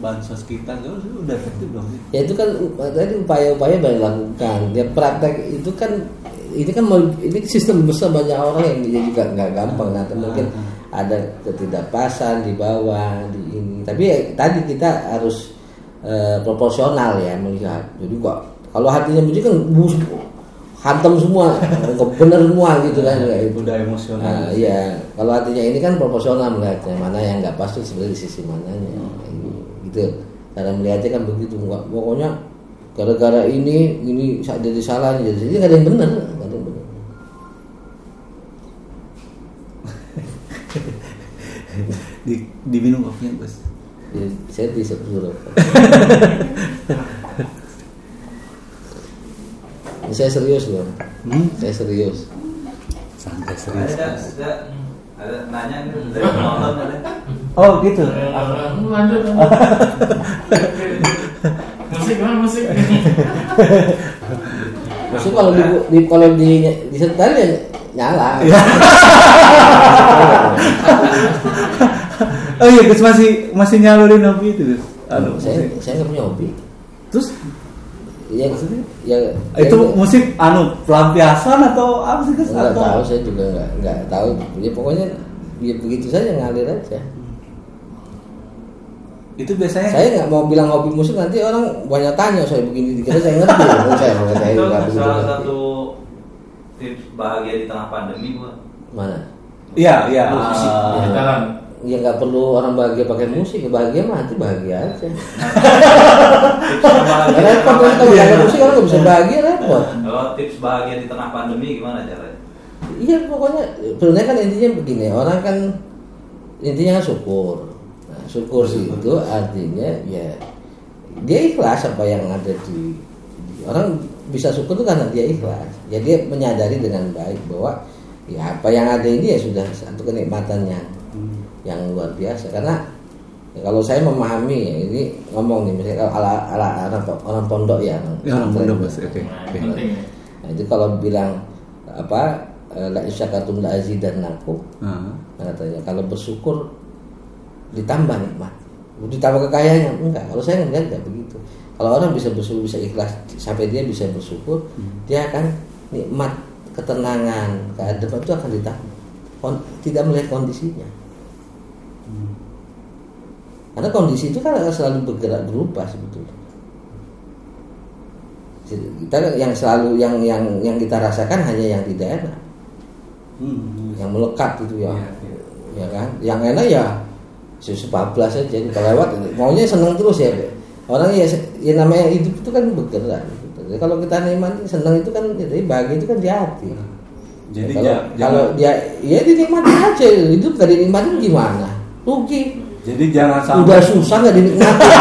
[SPEAKER 2] bansos kita Gus, udah efektif belum sih?
[SPEAKER 1] Ya itu kan tadi upaya-upaya banyak dilakukan. Ya praktek itu kan ini kan ini sistem besar banyak orang yang dia juga nggak gampang. Nanti mungkin ada ketidakpasan di bawah di ini. Tapi ya, tadi kita harus eh, proporsional ya melihat. Jadi kok kalau hatinya begitu kan bus hantam semua bener semua gitu kan ya, itu.
[SPEAKER 2] Udah emosional.
[SPEAKER 1] Nah, iya. Kalau hatinya ini kan proporsional melihatnya. Mana yang nggak pasti sebenarnya di sisi mananya. Ini gitu. Cara melihatnya kan begitu. Pokoknya gara-gara ini ini jadi salah jadi jadi nggak ada yang benar nggak ada yang benar
[SPEAKER 2] Di, diminum kopinya.
[SPEAKER 1] Jadi, saya disuruh Ini saya serius loh
[SPEAKER 2] Hmm?
[SPEAKER 1] saya serius
[SPEAKER 2] Santai serius.
[SPEAKER 3] Ada, ada, ada nanya nih dari penonton ada.
[SPEAKER 2] Oh gitu.
[SPEAKER 3] Lanjut. Musik mana musik?
[SPEAKER 1] maksudnya kalau di, di kalau di disetel ya nyala
[SPEAKER 2] Oh iya Gus masih masih nyalurin hobi itu Gus. Anu,
[SPEAKER 1] saya
[SPEAKER 2] musik.
[SPEAKER 1] saya nggak punya hobi
[SPEAKER 2] Terus
[SPEAKER 1] ya
[SPEAKER 2] Maksudnya?
[SPEAKER 1] ya
[SPEAKER 2] itu
[SPEAKER 1] ya,
[SPEAKER 2] musik anu pelampiasan atau apa sih Gus?
[SPEAKER 1] nggak tahu saya juga nggak nggak tahu ya pokoknya ya begitu saja ngalir aja
[SPEAKER 2] itu biasanya
[SPEAKER 1] saya nggak mau bilang hobi musik nanti orang banyak tanya saya begini dikira saya ngerti saya nggak saya
[SPEAKER 3] Itu
[SPEAKER 1] begitu
[SPEAKER 3] salah
[SPEAKER 1] ngerti.
[SPEAKER 3] satu tips bahagia di tengah pandemi gua.
[SPEAKER 2] Ah.
[SPEAKER 1] mana
[SPEAKER 2] Iya, iya.
[SPEAKER 3] Musik.
[SPEAKER 2] ah,
[SPEAKER 3] Jalan.
[SPEAKER 1] Ya nggak perlu orang bahagia pakai musik bahagia mah hati bahagia aja
[SPEAKER 3] di
[SPEAKER 1] repot kalau
[SPEAKER 3] pandemi.
[SPEAKER 1] pakai musik orang nggak bisa bahagia repot
[SPEAKER 3] Kalau tips bahagia di tengah pandemi gimana caranya?
[SPEAKER 1] Iya pokoknya sebenarnya kan intinya begini orang kan intinya kan syukur. Nah, syukur
[SPEAKER 2] Syukur.
[SPEAKER 1] itu artinya ya dia ikhlas apa yang ada di orang bisa syukur itu karena dia ikhlas ya dia menyadari dengan baik bahwa ya apa yang ada ini ya sudah satu kenikmatan yang. Yang luar biasa. Karena ya kalau saya memahami ya, ini ngomong nih misalnya ala, ala, orang, orang pondok ya orang,
[SPEAKER 2] Ya, orang pondok, Bos. Oke,
[SPEAKER 3] penting ya.
[SPEAKER 1] Nah, itu kalau bilang apa eh, la isyakatum la azidannakum
[SPEAKER 2] Ah.
[SPEAKER 1] katanya. Kalau bersyukur ditambah nikmat. Ditambah kekayaannya enggak. Kalau saya melihat enggak begitu. Kalau orang bisa bersyukur bisa ikhlas sampai dia bisa bersyukur dia akan nikmat ketenangan keadaban itu akan ditambah. Kon- tidak melihat kondisinya karena kondisi itu kan selalu bergerak berubah sebetulnya. Jadi kita yang selalu yang yang yang kita rasakan hanya yang tidak enak.
[SPEAKER 2] Hmm.
[SPEAKER 1] yang melekat itu ya.
[SPEAKER 2] Iya, iya.
[SPEAKER 1] ya kan? Yang enak ya susu bablas aja kita lewat. Maunya seneng terus ya orang ya ya namanya hidup itu kan bergerak. Gitu. Jadi kalau kita nikmati seneng itu kan jadi bahagia itu kan di hati.
[SPEAKER 2] Jadi
[SPEAKER 1] kalau,
[SPEAKER 2] ja-
[SPEAKER 1] kalau
[SPEAKER 2] jangan,
[SPEAKER 1] dia ya dinikmati aja. Hidup gak dinikmatin gimana? Rugi
[SPEAKER 2] jadi jangan sampai
[SPEAKER 1] udah susah gak dinikmati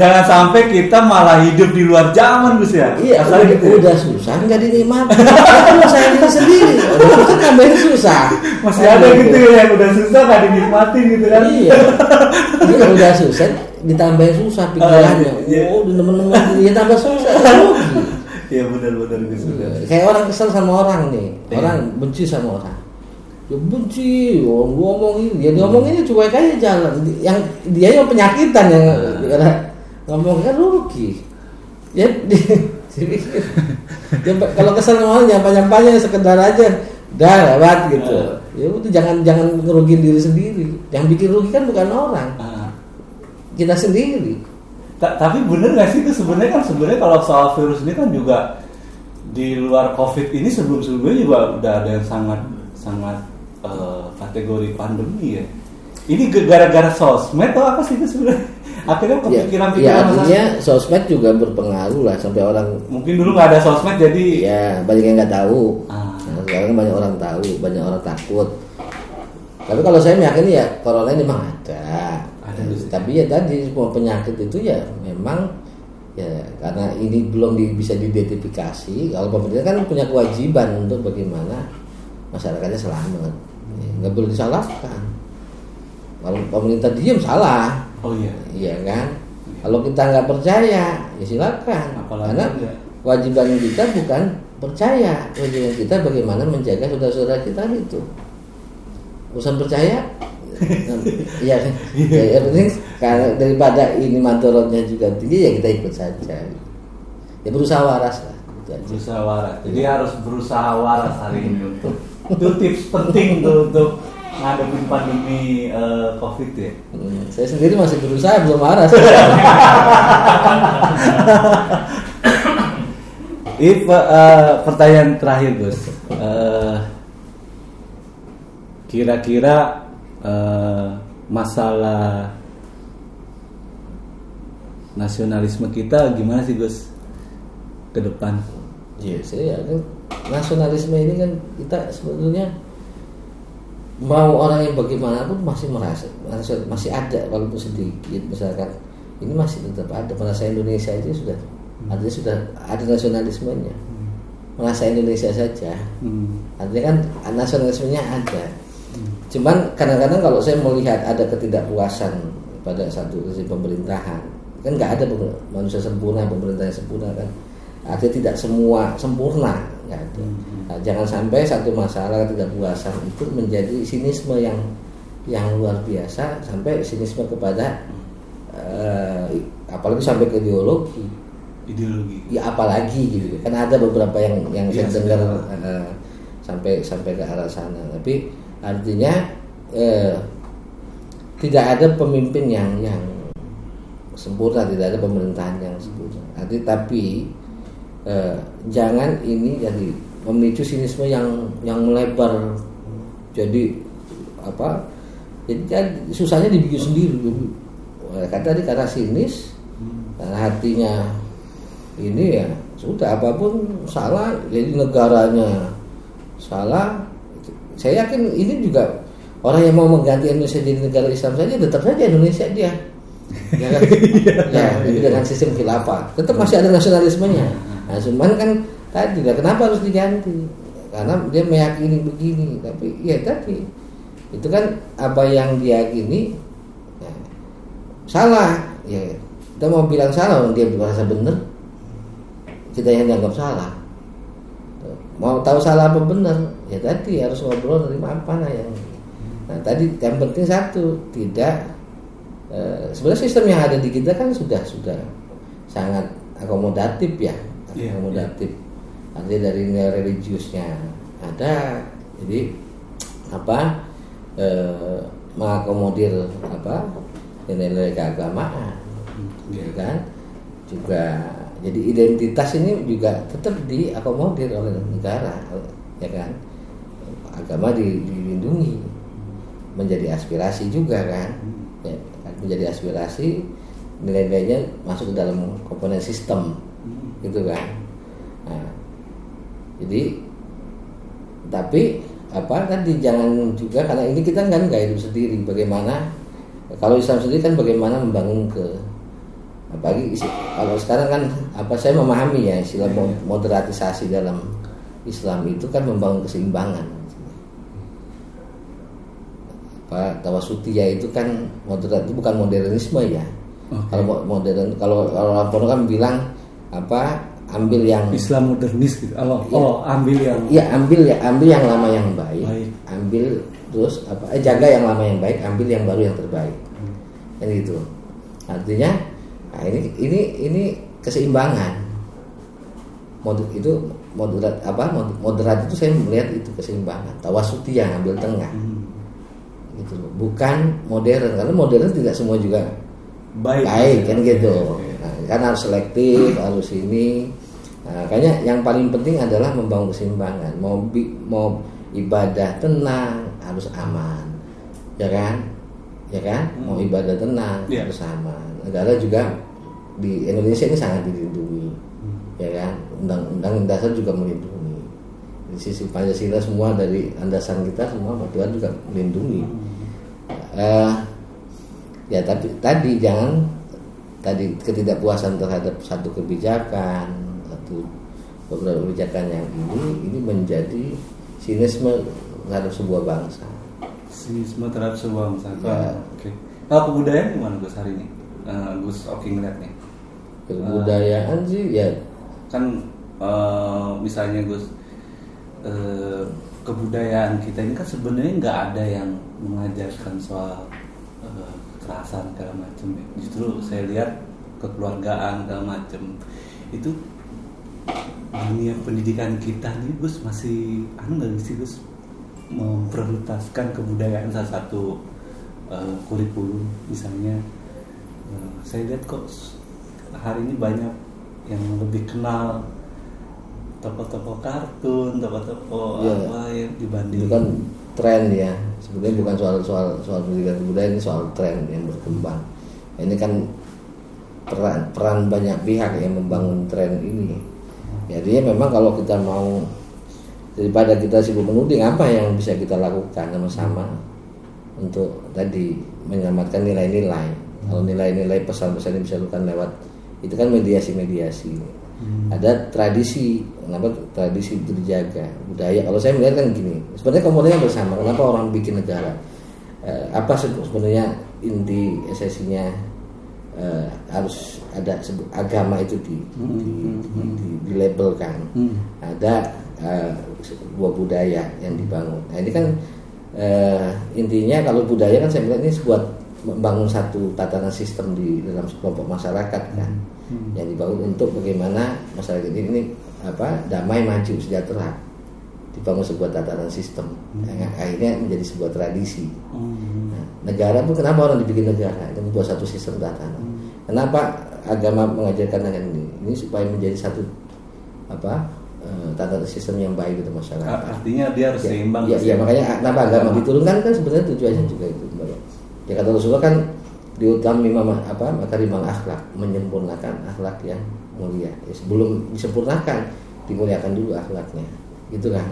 [SPEAKER 2] jangan sampai kita malah hidup di luar zaman Gus ya.
[SPEAKER 1] iya
[SPEAKER 2] Kasarnya
[SPEAKER 1] udah,
[SPEAKER 2] gitu ya.
[SPEAKER 1] udah susah nggak dinikmati itu saya diri sendiri udah tambahin susah
[SPEAKER 2] Masih ada gitu ya yang udah susah gak dinikmatin gitu kan.
[SPEAKER 1] Iya. Kalau udah susah ditambahin susah pikirannya.
[SPEAKER 2] Ah, iya.
[SPEAKER 1] Oh, udah temen-temen dia tambah susah.
[SPEAKER 2] Iya benar-benar benar.
[SPEAKER 1] Kayak orang kesel sama orang nih.
[SPEAKER 2] Iya.
[SPEAKER 1] Orang benci sama orang. Dia benci, oh, gua ngomongin dia diomonginnya cuek aja jalan. Yang dia yang penyakitan yang
[SPEAKER 2] Ah.
[SPEAKER 1] ngomong kan rugi. Ya di- jadi dia, kalau kesel orang jangan panjang-panjang sekedar aja dah lewat gitu.
[SPEAKER 2] Ah.
[SPEAKER 1] Ya udah jangan jangan ngerugiin diri sendiri. Yang bikin rugi kan bukan orang,
[SPEAKER 2] Ah.
[SPEAKER 1] kita sendiri.
[SPEAKER 2] Ta- tapi bener gak sih itu sebenarnya kan sebenarnya kalau soal virus ini kan juga di luar covid ini sebelum sebelumnya juga udah ada yang sangat sangat eh, kategori pandemi ya ini gara-gara sosmed atau apa sih itu sebenarnya akhirnya
[SPEAKER 1] Ya,
[SPEAKER 2] kepikiran
[SPEAKER 1] ya
[SPEAKER 2] pikiran
[SPEAKER 1] artinya sosmed juga berpengaruh lah sampai orang
[SPEAKER 2] mungkin dulu nggak ada sosmed jadi
[SPEAKER 1] ya banyak yang nggak tahu.
[SPEAKER 2] Ah.
[SPEAKER 1] Nah, sekarang banyak orang tahu, banyak orang takut. Tapi kalau saya meyakini ya corona ini memang ada.
[SPEAKER 2] Ada, Gus.
[SPEAKER 1] Tapi ya tadi semua penyakit itu ya memang ya karena ini belum di- bisa diidentifikasi. Kalau pemerintah kan punya kewajiban untuk bagaimana masyarakatnya selamat. Ya, nggak boleh disalahkan. Kalau pemerintah diam salah.
[SPEAKER 2] oh iya
[SPEAKER 1] Iya kan? Kalau kita nggak percaya, ya silakan.
[SPEAKER 2] Apalagi
[SPEAKER 1] Karena
[SPEAKER 2] enggak.
[SPEAKER 1] kewajiban kita bukan percaya, kewajiban kita bagaimana menjaga saudara-saudara kita itu. Urusan percaya, iya kan? Ya, yang penting karena daripada ini madorotnya juga tinggi ya kita ikut saja. Ya berusaha waras lah.
[SPEAKER 2] Berusaha waras jadi harus berusaha waras hari ini untuk itu tips penting tuh untuk ngadepin pandemi eh, covid ya
[SPEAKER 1] Hmm, saya sendiri masih berusaha belum waras.
[SPEAKER 2] Ini pe- eh, pertanyaan terakhir Gus. Eh, Kira-kira eh, masalah nasionalisme kita gimana sih Gus ke depan?
[SPEAKER 1] Iya, saya yakin nasionalisme ini kan kita sebetulnya mau orang yang bagaimanapun masih merasa masih ada walaupun sedikit misalkan ini masih tetap ada. Merasa Indonesia itu sudah artinya sudah ada nasionalismenya. Merasa Indonesia saja.
[SPEAKER 2] Hmm.
[SPEAKER 1] artinya kan nasionalismenya ada. Cuman kadang-kadang kalau saya melihat ada ketidakpuasan pada satu sisi pemerintahan kan nggak ada manusia sempurna pemerintah yang sempurna kan artinya tidak semua sempurna nggak ada Nah, jangan sampai satu masalah ketidakpuasan itu menjadi sinisme yang yang luar biasa sampai sinisme kepada eh, apalagi sampai ke ideologi.
[SPEAKER 2] Ideologi.
[SPEAKER 1] ya apalagi gitu. Kan ada beberapa yang yang
[SPEAKER 2] Iya,
[SPEAKER 1] saya dengar. eh, sampai sampai ke arah sana. Tapi artinya eh, tidak ada pemimpin yang yang sempurna tidak ada pemerintahan yang sempurna. Arti- tapi eh, jangan ini jadi memicu sinisme yang yang melebar. Jadi apa jadi susahnya dibikin sendiri kan tadi karena sinis karena hatinya ini ya sudah apa pun salah jadi negaranya salah. Saya yakin ini juga orang yang mau mengganti Indonesia jadi negara Islam saja tetap saja Indonesia dia. Ya kan? ya, jadi dengan sistem khilafah. Tetap masih ada nasionalismenya. Nah, kan tadi lah kenapa harus diganti? Karena dia meyakini begini, tapi ya tadi itu kan apa yang diyakini ya, salah. Ya, kita mau bilang salah, dia merasa benar, kita yang dianggap salah. Mau tahu salah apa benar, ya tadi harus ngobrol dari apa nah yang. Nah tadi yang penting satu tidak eh, sebenarnya sistem yang ada di kita kan sudah sudah sangat akomodatif ya,
[SPEAKER 2] Iya,
[SPEAKER 1] akomodatif. Artinya dari nilai religiusnya ada, jadi apa eh, mengakomodir apa nilai-nilai keagamaan,
[SPEAKER 2] Iya.
[SPEAKER 1] ya kan? Juga jadi identitas ini juga tetap diakomodir oleh negara, ya kan? Agama di- dilindungi, menjadi aspirasi juga kan? Ya, menjadi aspirasi nilai-nilainya masuk ke dalam komponen sistem, gitu kan? Nah, jadi tapi apa tadi jangan juga karena ini kita kan nggak hidup sendiri bagaimana kalau Islam sendiri kan bagaimana membangun ke apalagi isi- kalau sekarang kan apa saya memahami ya istilah mo- moderatisasi dalam Islam itu kan membangun keseimbangan apa tawasutia itu kan moderat itu bukan modernisme ya
[SPEAKER 2] Oke.
[SPEAKER 1] kalau mo- modern kalau kalau Pondok kan bilang apa ambil yang
[SPEAKER 2] Islam modernis gitu. Oh,
[SPEAKER 1] Iya.
[SPEAKER 2] oh ambil yang
[SPEAKER 1] Iya ambil ya ambil yang lama yang baik,
[SPEAKER 2] Baik.
[SPEAKER 1] ambil terus apa eh, jaga yang lama yang baik, ambil yang baru yang terbaik, kan gitu. Artinya nah ini ini ini keseimbangan. Moder, itu moderat apa mod- moderat itu saya melihat itu keseimbangan. Tawasuti yang ambil tengah,
[SPEAKER 2] Hmm.
[SPEAKER 1] gitu loh. Bukan modern karena modern tidak semua juga
[SPEAKER 2] baik,
[SPEAKER 1] baik kan gitu kan harus selektif harus ini. Nah, makanya yang paling penting adalah membangun keseimbangan. Mau bi- mau ibadah tenang harus aman. Ya kan? Ya kan? Mau ibadah tenang
[SPEAKER 2] Iya.
[SPEAKER 1] harus aman. Negara juga di Indonesia ini sangat dilindungi. Ya kan? Undang-undang dasar juga melindungi. Di sisi Pancasila semua dari landasan kita semua Tuhan juga melindungi. Eh, ya tapi tadi jangan tadi ketidakpuasan terhadap satu kebijakan satu beberapa kebijakan yang ini ini menjadi sinisme terhadap sebuah bangsa
[SPEAKER 2] sinisme terhadap sebuah bangsa.
[SPEAKER 1] Ya.
[SPEAKER 2] Oke. Kalau kebudayaan gimana Gus hari ini? Eh, Gus Oki ngeliat nih.
[SPEAKER 1] kebudayaan sih ya
[SPEAKER 2] Kan eh, misalnya Gus eh, kebudayaan kita ini kan sebenarnya nggak ada yang mengajarkan soal kekerasan segala macam ya. Justru saya lihat kekeluargaan segala macam itu dunia pendidikan kita nih Gus masih anu nggak sih Gus memprioritaskan kebudayaan salah satu eh, kurikulum misalnya eh, saya lihat kok hari ini banyak yang lebih kenal tokoh-tokoh kartun, tokoh-tokoh
[SPEAKER 1] Iya.
[SPEAKER 2] apa yang dibanding
[SPEAKER 1] itu kan tren ya sebenarnya bukan soal soal soal pendidikan kebudayaan ini soal tren yang berkembang. Ini kan peran peran banyak pihak yang membangun tren ini. Jadi memang kalau kita mau daripada kita sibuk menuding apa yang bisa kita lakukan sama-sama untuk tadi menyelamatkan nilai-nilai? Kalau nilai-nilai pesan-pesan ini bisa dilakukan lewat itu kan mediasi-mediasi ada tradisi kenapa tradisi itu dijaga budaya? Kalau saya melihat kan gini sebenarnya komponennya bersama kenapa orang bikin negara? Eh, apa se- sebenarnya inti esensinya eh, harus ada sebu- agama itu di, di, di, di- dilabelkan
[SPEAKER 2] Hmm.
[SPEAKER 1] ada eh, sebuah budaya yang dibangun. Nah ini kan eh, intinya kalau budaya kan saya melihat ini sebuah membangun satu tatanan sistem di dalam kelompok masyarakat kan yang dibangun untuk bagaimana masyarakat ini, ini apa damai maju sejahtera. Dibangun sebuah tatanan sistem yang akhirnya menjadi sebuah tradisi.
[SPEAKER 2] Hmm.
[SPEAKER 1] Nah, negara pun kenapa orang dibikin negara? Itu membuat satu sistem tatanan. Kenapa agama mengajarkan dengan ini? Ini supaya menjadi satu apa eh, tatanan sistem yang baik untuk masyarakat.
[SPEAKER 2] Artinya dia harus
[SPEAKER 1] ya,
[SPEAKER 2] seimbang
[SPEAKER 1] ya, ya, makanya kenapa agama diturunkan? Kan sebenarnya tujuannya juga itu Mbak. ya kata Rasulullah kan diutami mama apa makarimal akhlak menyempurnakan akhlak yang mulia. Ya, sebelum disempurnakan dimuliakan dulu akhlaknya. Gitu kan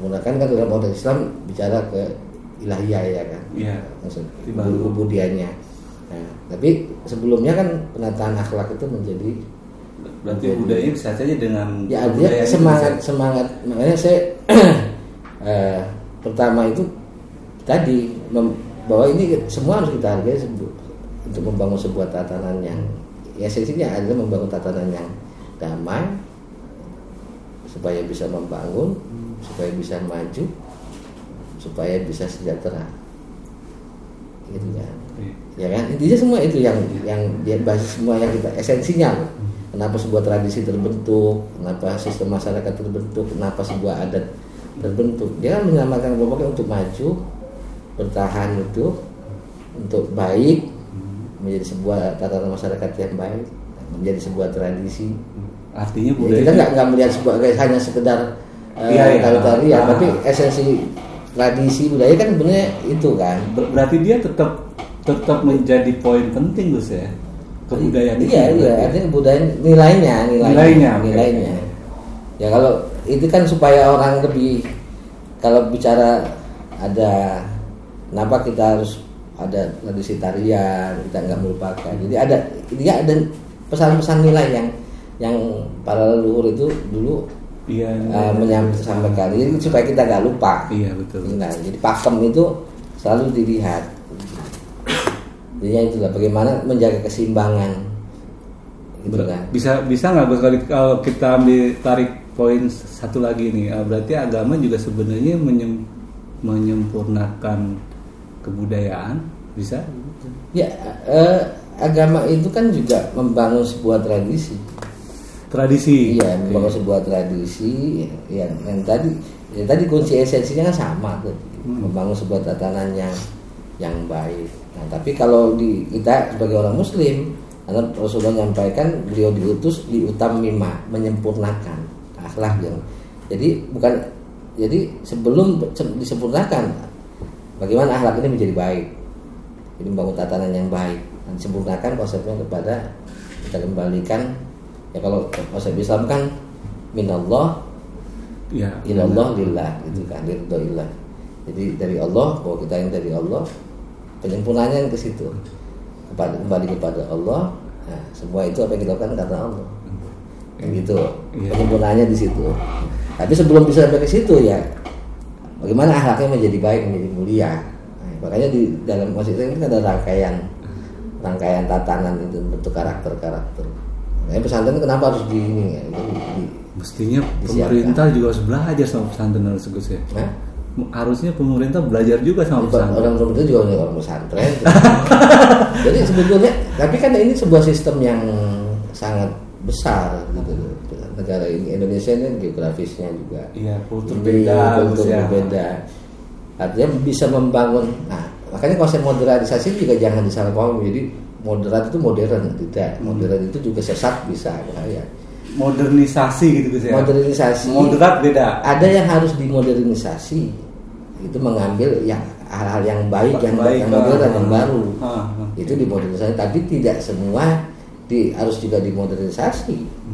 [SPEAKER 1] menggunakan kan dalam konteks Islam bicara ke ilahiyah ya kan?
[SPEAKER 2] Iya.
[SPEAKER 1] maksud kemudiannya Nah, tapi sebelumnya kan penataan akhlak itu menjadi
[SPEAKER 2] Berarti
[SPEAKER 1] Jadi-
[SPEAKER 2] budaya bisa saja dengan
[SPEAKER 1] ya artinya semangat
[SPEAKER 2] bisa-
[SPEAKER 1] semangat. Makanya saya eh, pertama itu tadi mem- bahwa ini semua harus kita hargai sebu- untuk membangun sebuah tatanan yang ya esensinya adalah membangun tatanan yang damai supaya bisa membangun supaya bisa maju supaya bisa sejahtera. Gitu kan?
[SPEAKER 2] Iya.
[SPEAKER 1] ya kan? Intinya semua itu yang yang dia basis semua yang kita esensinya. Loh. kenapa sebuah tradisi terbentuk? Kenapa sistem masyarakat terbentuk? Kenapa sebuah adat terbentuk? Dia kan menyelamatkan kelompoknya untuk maju bertahan itu untuk baik menjadi sebuah tatanan masyarakat yang baik menjadi sebuah tradisi
[SPEAKER 2] Artinya
[SPEAKER 1] Jadi
[SPEAKER 2] budaya
[SPEAKER 1] kita
[SPEAKER 2] itu-
[SPEAKER 1] nggak nggak melihat sebagai hanya sekedar uh,
[SPEAKER 2] Iya, iya.
[SPEAKER 1] tari-tarian,
[SPEAKER 2] Ah.
[SPEAKER 1] tapi esensi tradisi budaya kan sebenarnya itu kan
[SPEAKER 2] ber- berarti dia tetap tetap menjadi poin penting Gus ya. Kebudayaan itu
[SPEAKER 1] iya iya
[SPEAKER 2] berarti.
[SPEAKER 1] artinya kebudayaan nilainya nilainya
[SPEAKER 2] Nilainya,
[SPEAKER 1] nilainya. ya kalau itu kan supaya orang lebih kalau bicara ada kenapa kita harus ada tradisi tarian kita nggak melupakan jadi ada dia ada pesan-pesan nilai yang yang para leluhur itu dulu
[SPEAKER 2] Iya.
[SPEAKER 1] uh, menyampaikan jadi supaya kita nggak lupa
[SPEAKER 2] Iya betul.
[SPEAKER 1] Nah, jadi pakem itu selalu dilihat. Jadi itulah bagaimana menjaga keseimbangan. Gitu
[SPEAKER 2] Ber-
[SPEAKER 1] kan.
[SPEAKER 2] Bisa bisa nggak kalau kita ambil tarik poin satu lagi nih, eh, berarti agama juga sebenarnya menyem- menyempurnakan kebudayaan, bisa?
[SPEAKER 1] Ya, eh, agama itu kan juga membangun sebuah tradisi.
[SPEAKER 2] Tradisi.
[SPEAKER 1] Iya,
[SPEAKER 2] Oke.
[SPEAKER 1] membangun sebuah tradisi yang, yang tadi yang tadi kunci esensinya kan sama tuh.
[SPEAKER 2] Hmm.
[SPEAKER 1] Membangun sebuah tatanan yang yang baik. Nah, tapi kalau di kita sebagai orang muslim, karena Rasulullah menyampaikan beliau diutus diutamima, menyempurnakan akhlak yang. Jadi bukan jadi sebelum se- disempurnakan bagaimana akhlak ini menjadi baik. Jadi membangun tatanan yang baik. Dan disempurnakan konsepnya kepada kita kembalikan. Ya kalau konsep Islam kan minallah
[SPEAKER 2] Ya.
[SPEAKER 1] ilallah lillah gitu kan ilah jadi dari Allah bahwa kita yang dari Allah penyempurnaannya ke situ. Kepada kembali kepada Allah. Nah, semua itu apa yang kita lakukan karena Allah. Yang gitu.
[SPEAKER 2] Iya.
[SPEAKER 1] penyempurnaannya di situ. Tapi sebelum bisa sampai ke situ ya bagaimana akhlaknya menjadi baik menjadi mulia Nah, makanya di dalam ini kan ada rangkaian rangkaian tatanan itu bentuk karakter karakter Makanya pesantren kenapa harus di ini ya, itu di-
[SPEAKER 2] Mestinya
[SPEAKER 1] Disiapkan.
[SPEAKER 2] pemerintah juga harus belajar sama pesantren harus Gus ya.
[SPEAKER 1] Nah,
[SPEAKER 2] Harusnya pemerintah belajar juga sama pesantren.
[SPEAKER 1] orang itu juga orang pesantren. Jadi sebetulnya, tapi kan ini sebuah sistem yang sangat besar gitu loh. Negara ini Indonesia ini geografisnya juga
[SPEAKER 2] Iya, kultur beda,
[SPEAKER 1] kultur
[SPEAKER 2] ya.
[SPEAKER 1] berbeda. Artinya bisa membangun. Nah, makanya konsep modernisasi juga jangan disalahpahami. Jadi moderat itu modern tidak.
[SPEAKER 2] Hmm.
[SPEAKER 1] Modern itu juga sesat bisa bahaya.
[SPEAKER 2] Modernisasi gitu Gus ya.
[SPEAKER 1] Modernisasi
[SPEAKER 2] Moderat beda.
[SPEAKER 1] ada yang harus dimodernisasi itu mengambil yang hal-hal yang baik yang
[SPEAKER 2] Baik,
[SPEAKER 1] yang modern
[SPEAKER 2] ah,
[SPEAKER 1] yang baru
[SPEAKER 2] ah, ah.
[SPEAKER 1] itu dimodernisasi tapi tidak semua di harus juga dimodernisasi
[SPEAKER 2] Hmm.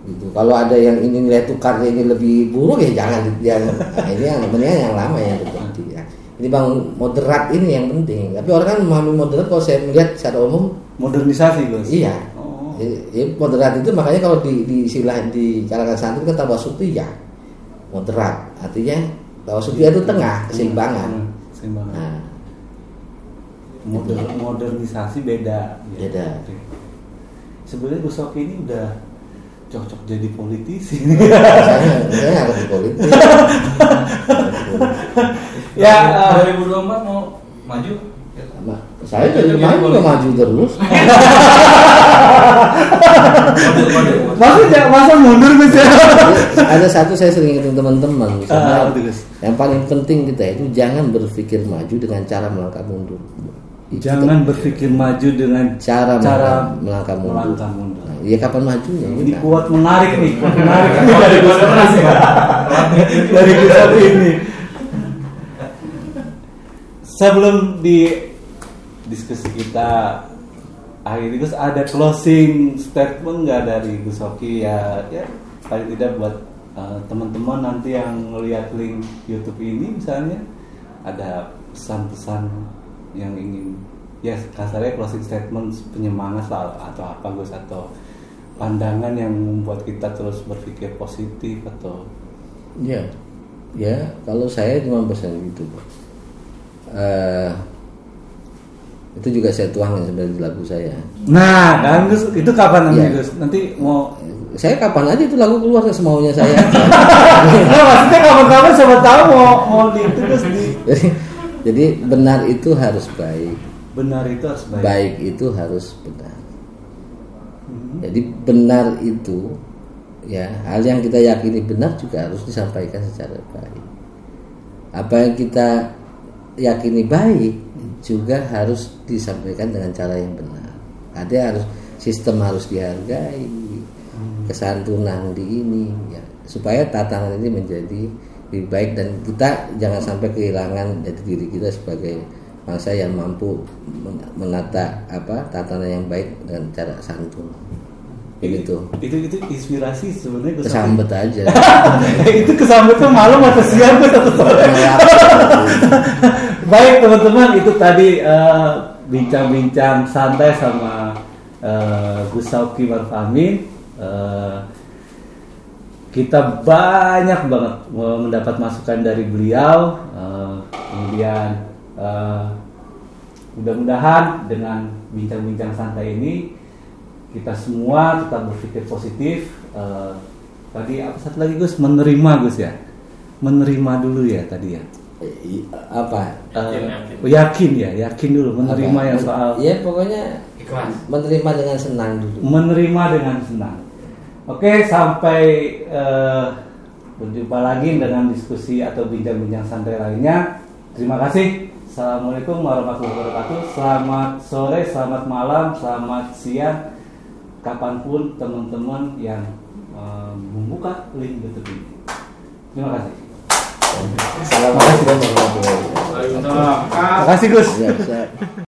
[SPEAKER 1] Gitu kalau ada yang ini nilai tukarnya ini lebih buruk ya jangan yang nah, ini yang mendingan yang lama yang terjadi ya. ini bang moderat ini yang penting tapi orang kan memahami moderat kalau saya melihat secara umum
[SPEAKER 2] Modernisasi Gus.
[SPEAKER 1] iya
[SPEAKER 2] Oh.
[SPEAKER 1] Ya, ya, moderat itu makanya kalau di di silah di kalangan santri kan itu ya moderat artinya tawasud itu tengah keseimbangan
[SPEAKER 2] Hmm, Keseimbangan.
[SPEAKER 1] nah
[SPEAKER 2] Moder- modernisasi beda. Ya,
[SPEAKER 1] Beda.
[SPEAKER 2] oke. Sebenarnya Gus ini udah cocok jadi politisi.
[SPEAKER 1] saya nggak ngerti politik
[SPEAKER 2] ya,
[SPEAKER 3] Ah,
[SPEAKER 2] eh,
[SPEAKER 3] 2024 mau maju?
[SPEAKER 1] Sama- saya dari juga maju terus
[SPEAKER 3] Maju, maju.
[SPEAKER 2] maksudnya masa mundur Gus ya?
[SPEAKER 1] ada satu saya sering ingetin teman-teman
[SPEAKER 2] Gus.
[SPEAKER 1] yang paling penting kita itu jangan berpikir maju dengan cara melangkah mundur
[SPEAKER 2] Jangan berpikir maju dengan
[SPEAKER 1] cara,
[SPEAKER 2] cara
[SPEAKER 1] melangkah mundur
[SPEAKER 2] melangkah mundur.
[SPEAKER 1] Nah, ya kapan majunya
[SPEAKER 2] Ini
[SPEAKER 1] Kita.
[SPEAKER 2] kuat menarik nih, kuat menarik dari.
[SPEAKER 3] Pak.
[SPEAKER 2] dari Soki ini. Sebelum di diskusi kita akhir Gus ada closing statement nggak dari Gus Soki ya ya paling tidak buat uh, teman-teman nanti yang ngelihat link YouTube ini misalnya ada pesan-pesan yang ingin ya kasarnya closing statement penyemangat lah atau apa Gus atau pandangan yang membuat kita terus berpikir positif atau
[SPEAKER 1] Ya, ya kalau saya cuma pesan gitu, Pak. Eh, itu juga saya tuangin sebenarnya di lagu saya.
[SPEAKER 2] nah kan Gus itu kapan nanti
[SPEAKER 1] Iya.
[SPEAKER 2] Gus nanti mau
[SPEAKER 1] Saya kapan aja itu lagu keluar semaunya saya.
[SPEAKER 2] nah, maksudnya kapan-kapan siapa tahu mau mau di itu Gus di
[SPEAKER 1] jadi, benar itu harus baik,
[SPEAKER 2] benar itu harus baik,
[SPEAKER 1] baik itu harus benar.
[SPEAKER 2] Mhm.
[SPEAKER 1] Jadi benar itu ya hal yang kita yakini benar juga harus disampaikan secara baik. Apa yang kita yakini baik juga harus disampaikan dengan cara yang benar. Ada harus sistem harus dihargai, kesantunan di ini ya supaya tatanan ini menjadi lebih baik dan kita jangan sampai kehilangan dari diri kita sebagai bangsa yang mampu men- menata apa tatanan yang baik dengan cara santun. Begitu
[SPEAKER 2] itu itu inspirasi sebenarnya
[SPEAKER 1] kesambet aja.
[SPEAKER 2] Itu kesambetnya malam atau siang Gus atau sore? Baik teman-teman itu tadi eh, bincang-bincang santai sama eh, Gus Sauki Marfamin. Eh, kita banyak banget eh, mendapat masukan dari beliau. Eh, kemudian eh, mudah-mudahan dengan bincang-bincang santai ini kita semua tetap berpikir positif. Eh, tadi apa satu lagi Gus menerima Gus ya, menerima dulu ya tadi ya.
[SPEAKER 1] Apa
[SPEAKER 3] Yakin,
[SPEAKER 2] yakin ya, yakin dulu menerima
[SPEAKER 1] Apa?
[SPEAKER 2] yang soal
[SPEAKER 1] ya pokoknya
[SPEAKER 3] Ikhlas.
[SPEAKER 1] menerima dengan senang dulu
[SPEAKER 2] menerima dengan senang. Oke, sampai eh, berjumpa lagi dengan diskusi atau bincang-bincang santai lainnya. Terima kasih. Assalamualaikum warahmatullahi wabarakatuh. Selamat sore, selamat malam, selamat siang, kapan pun teman-teman yang eh, membuka link YouTube ini. Terima kasih.
[SPEAKER 1] Assalamualaikum warahmatullahi wabarakatuh
[SPEAKER 2] Terima kasih Gus.
[SPEAKER 1] Ya, siap.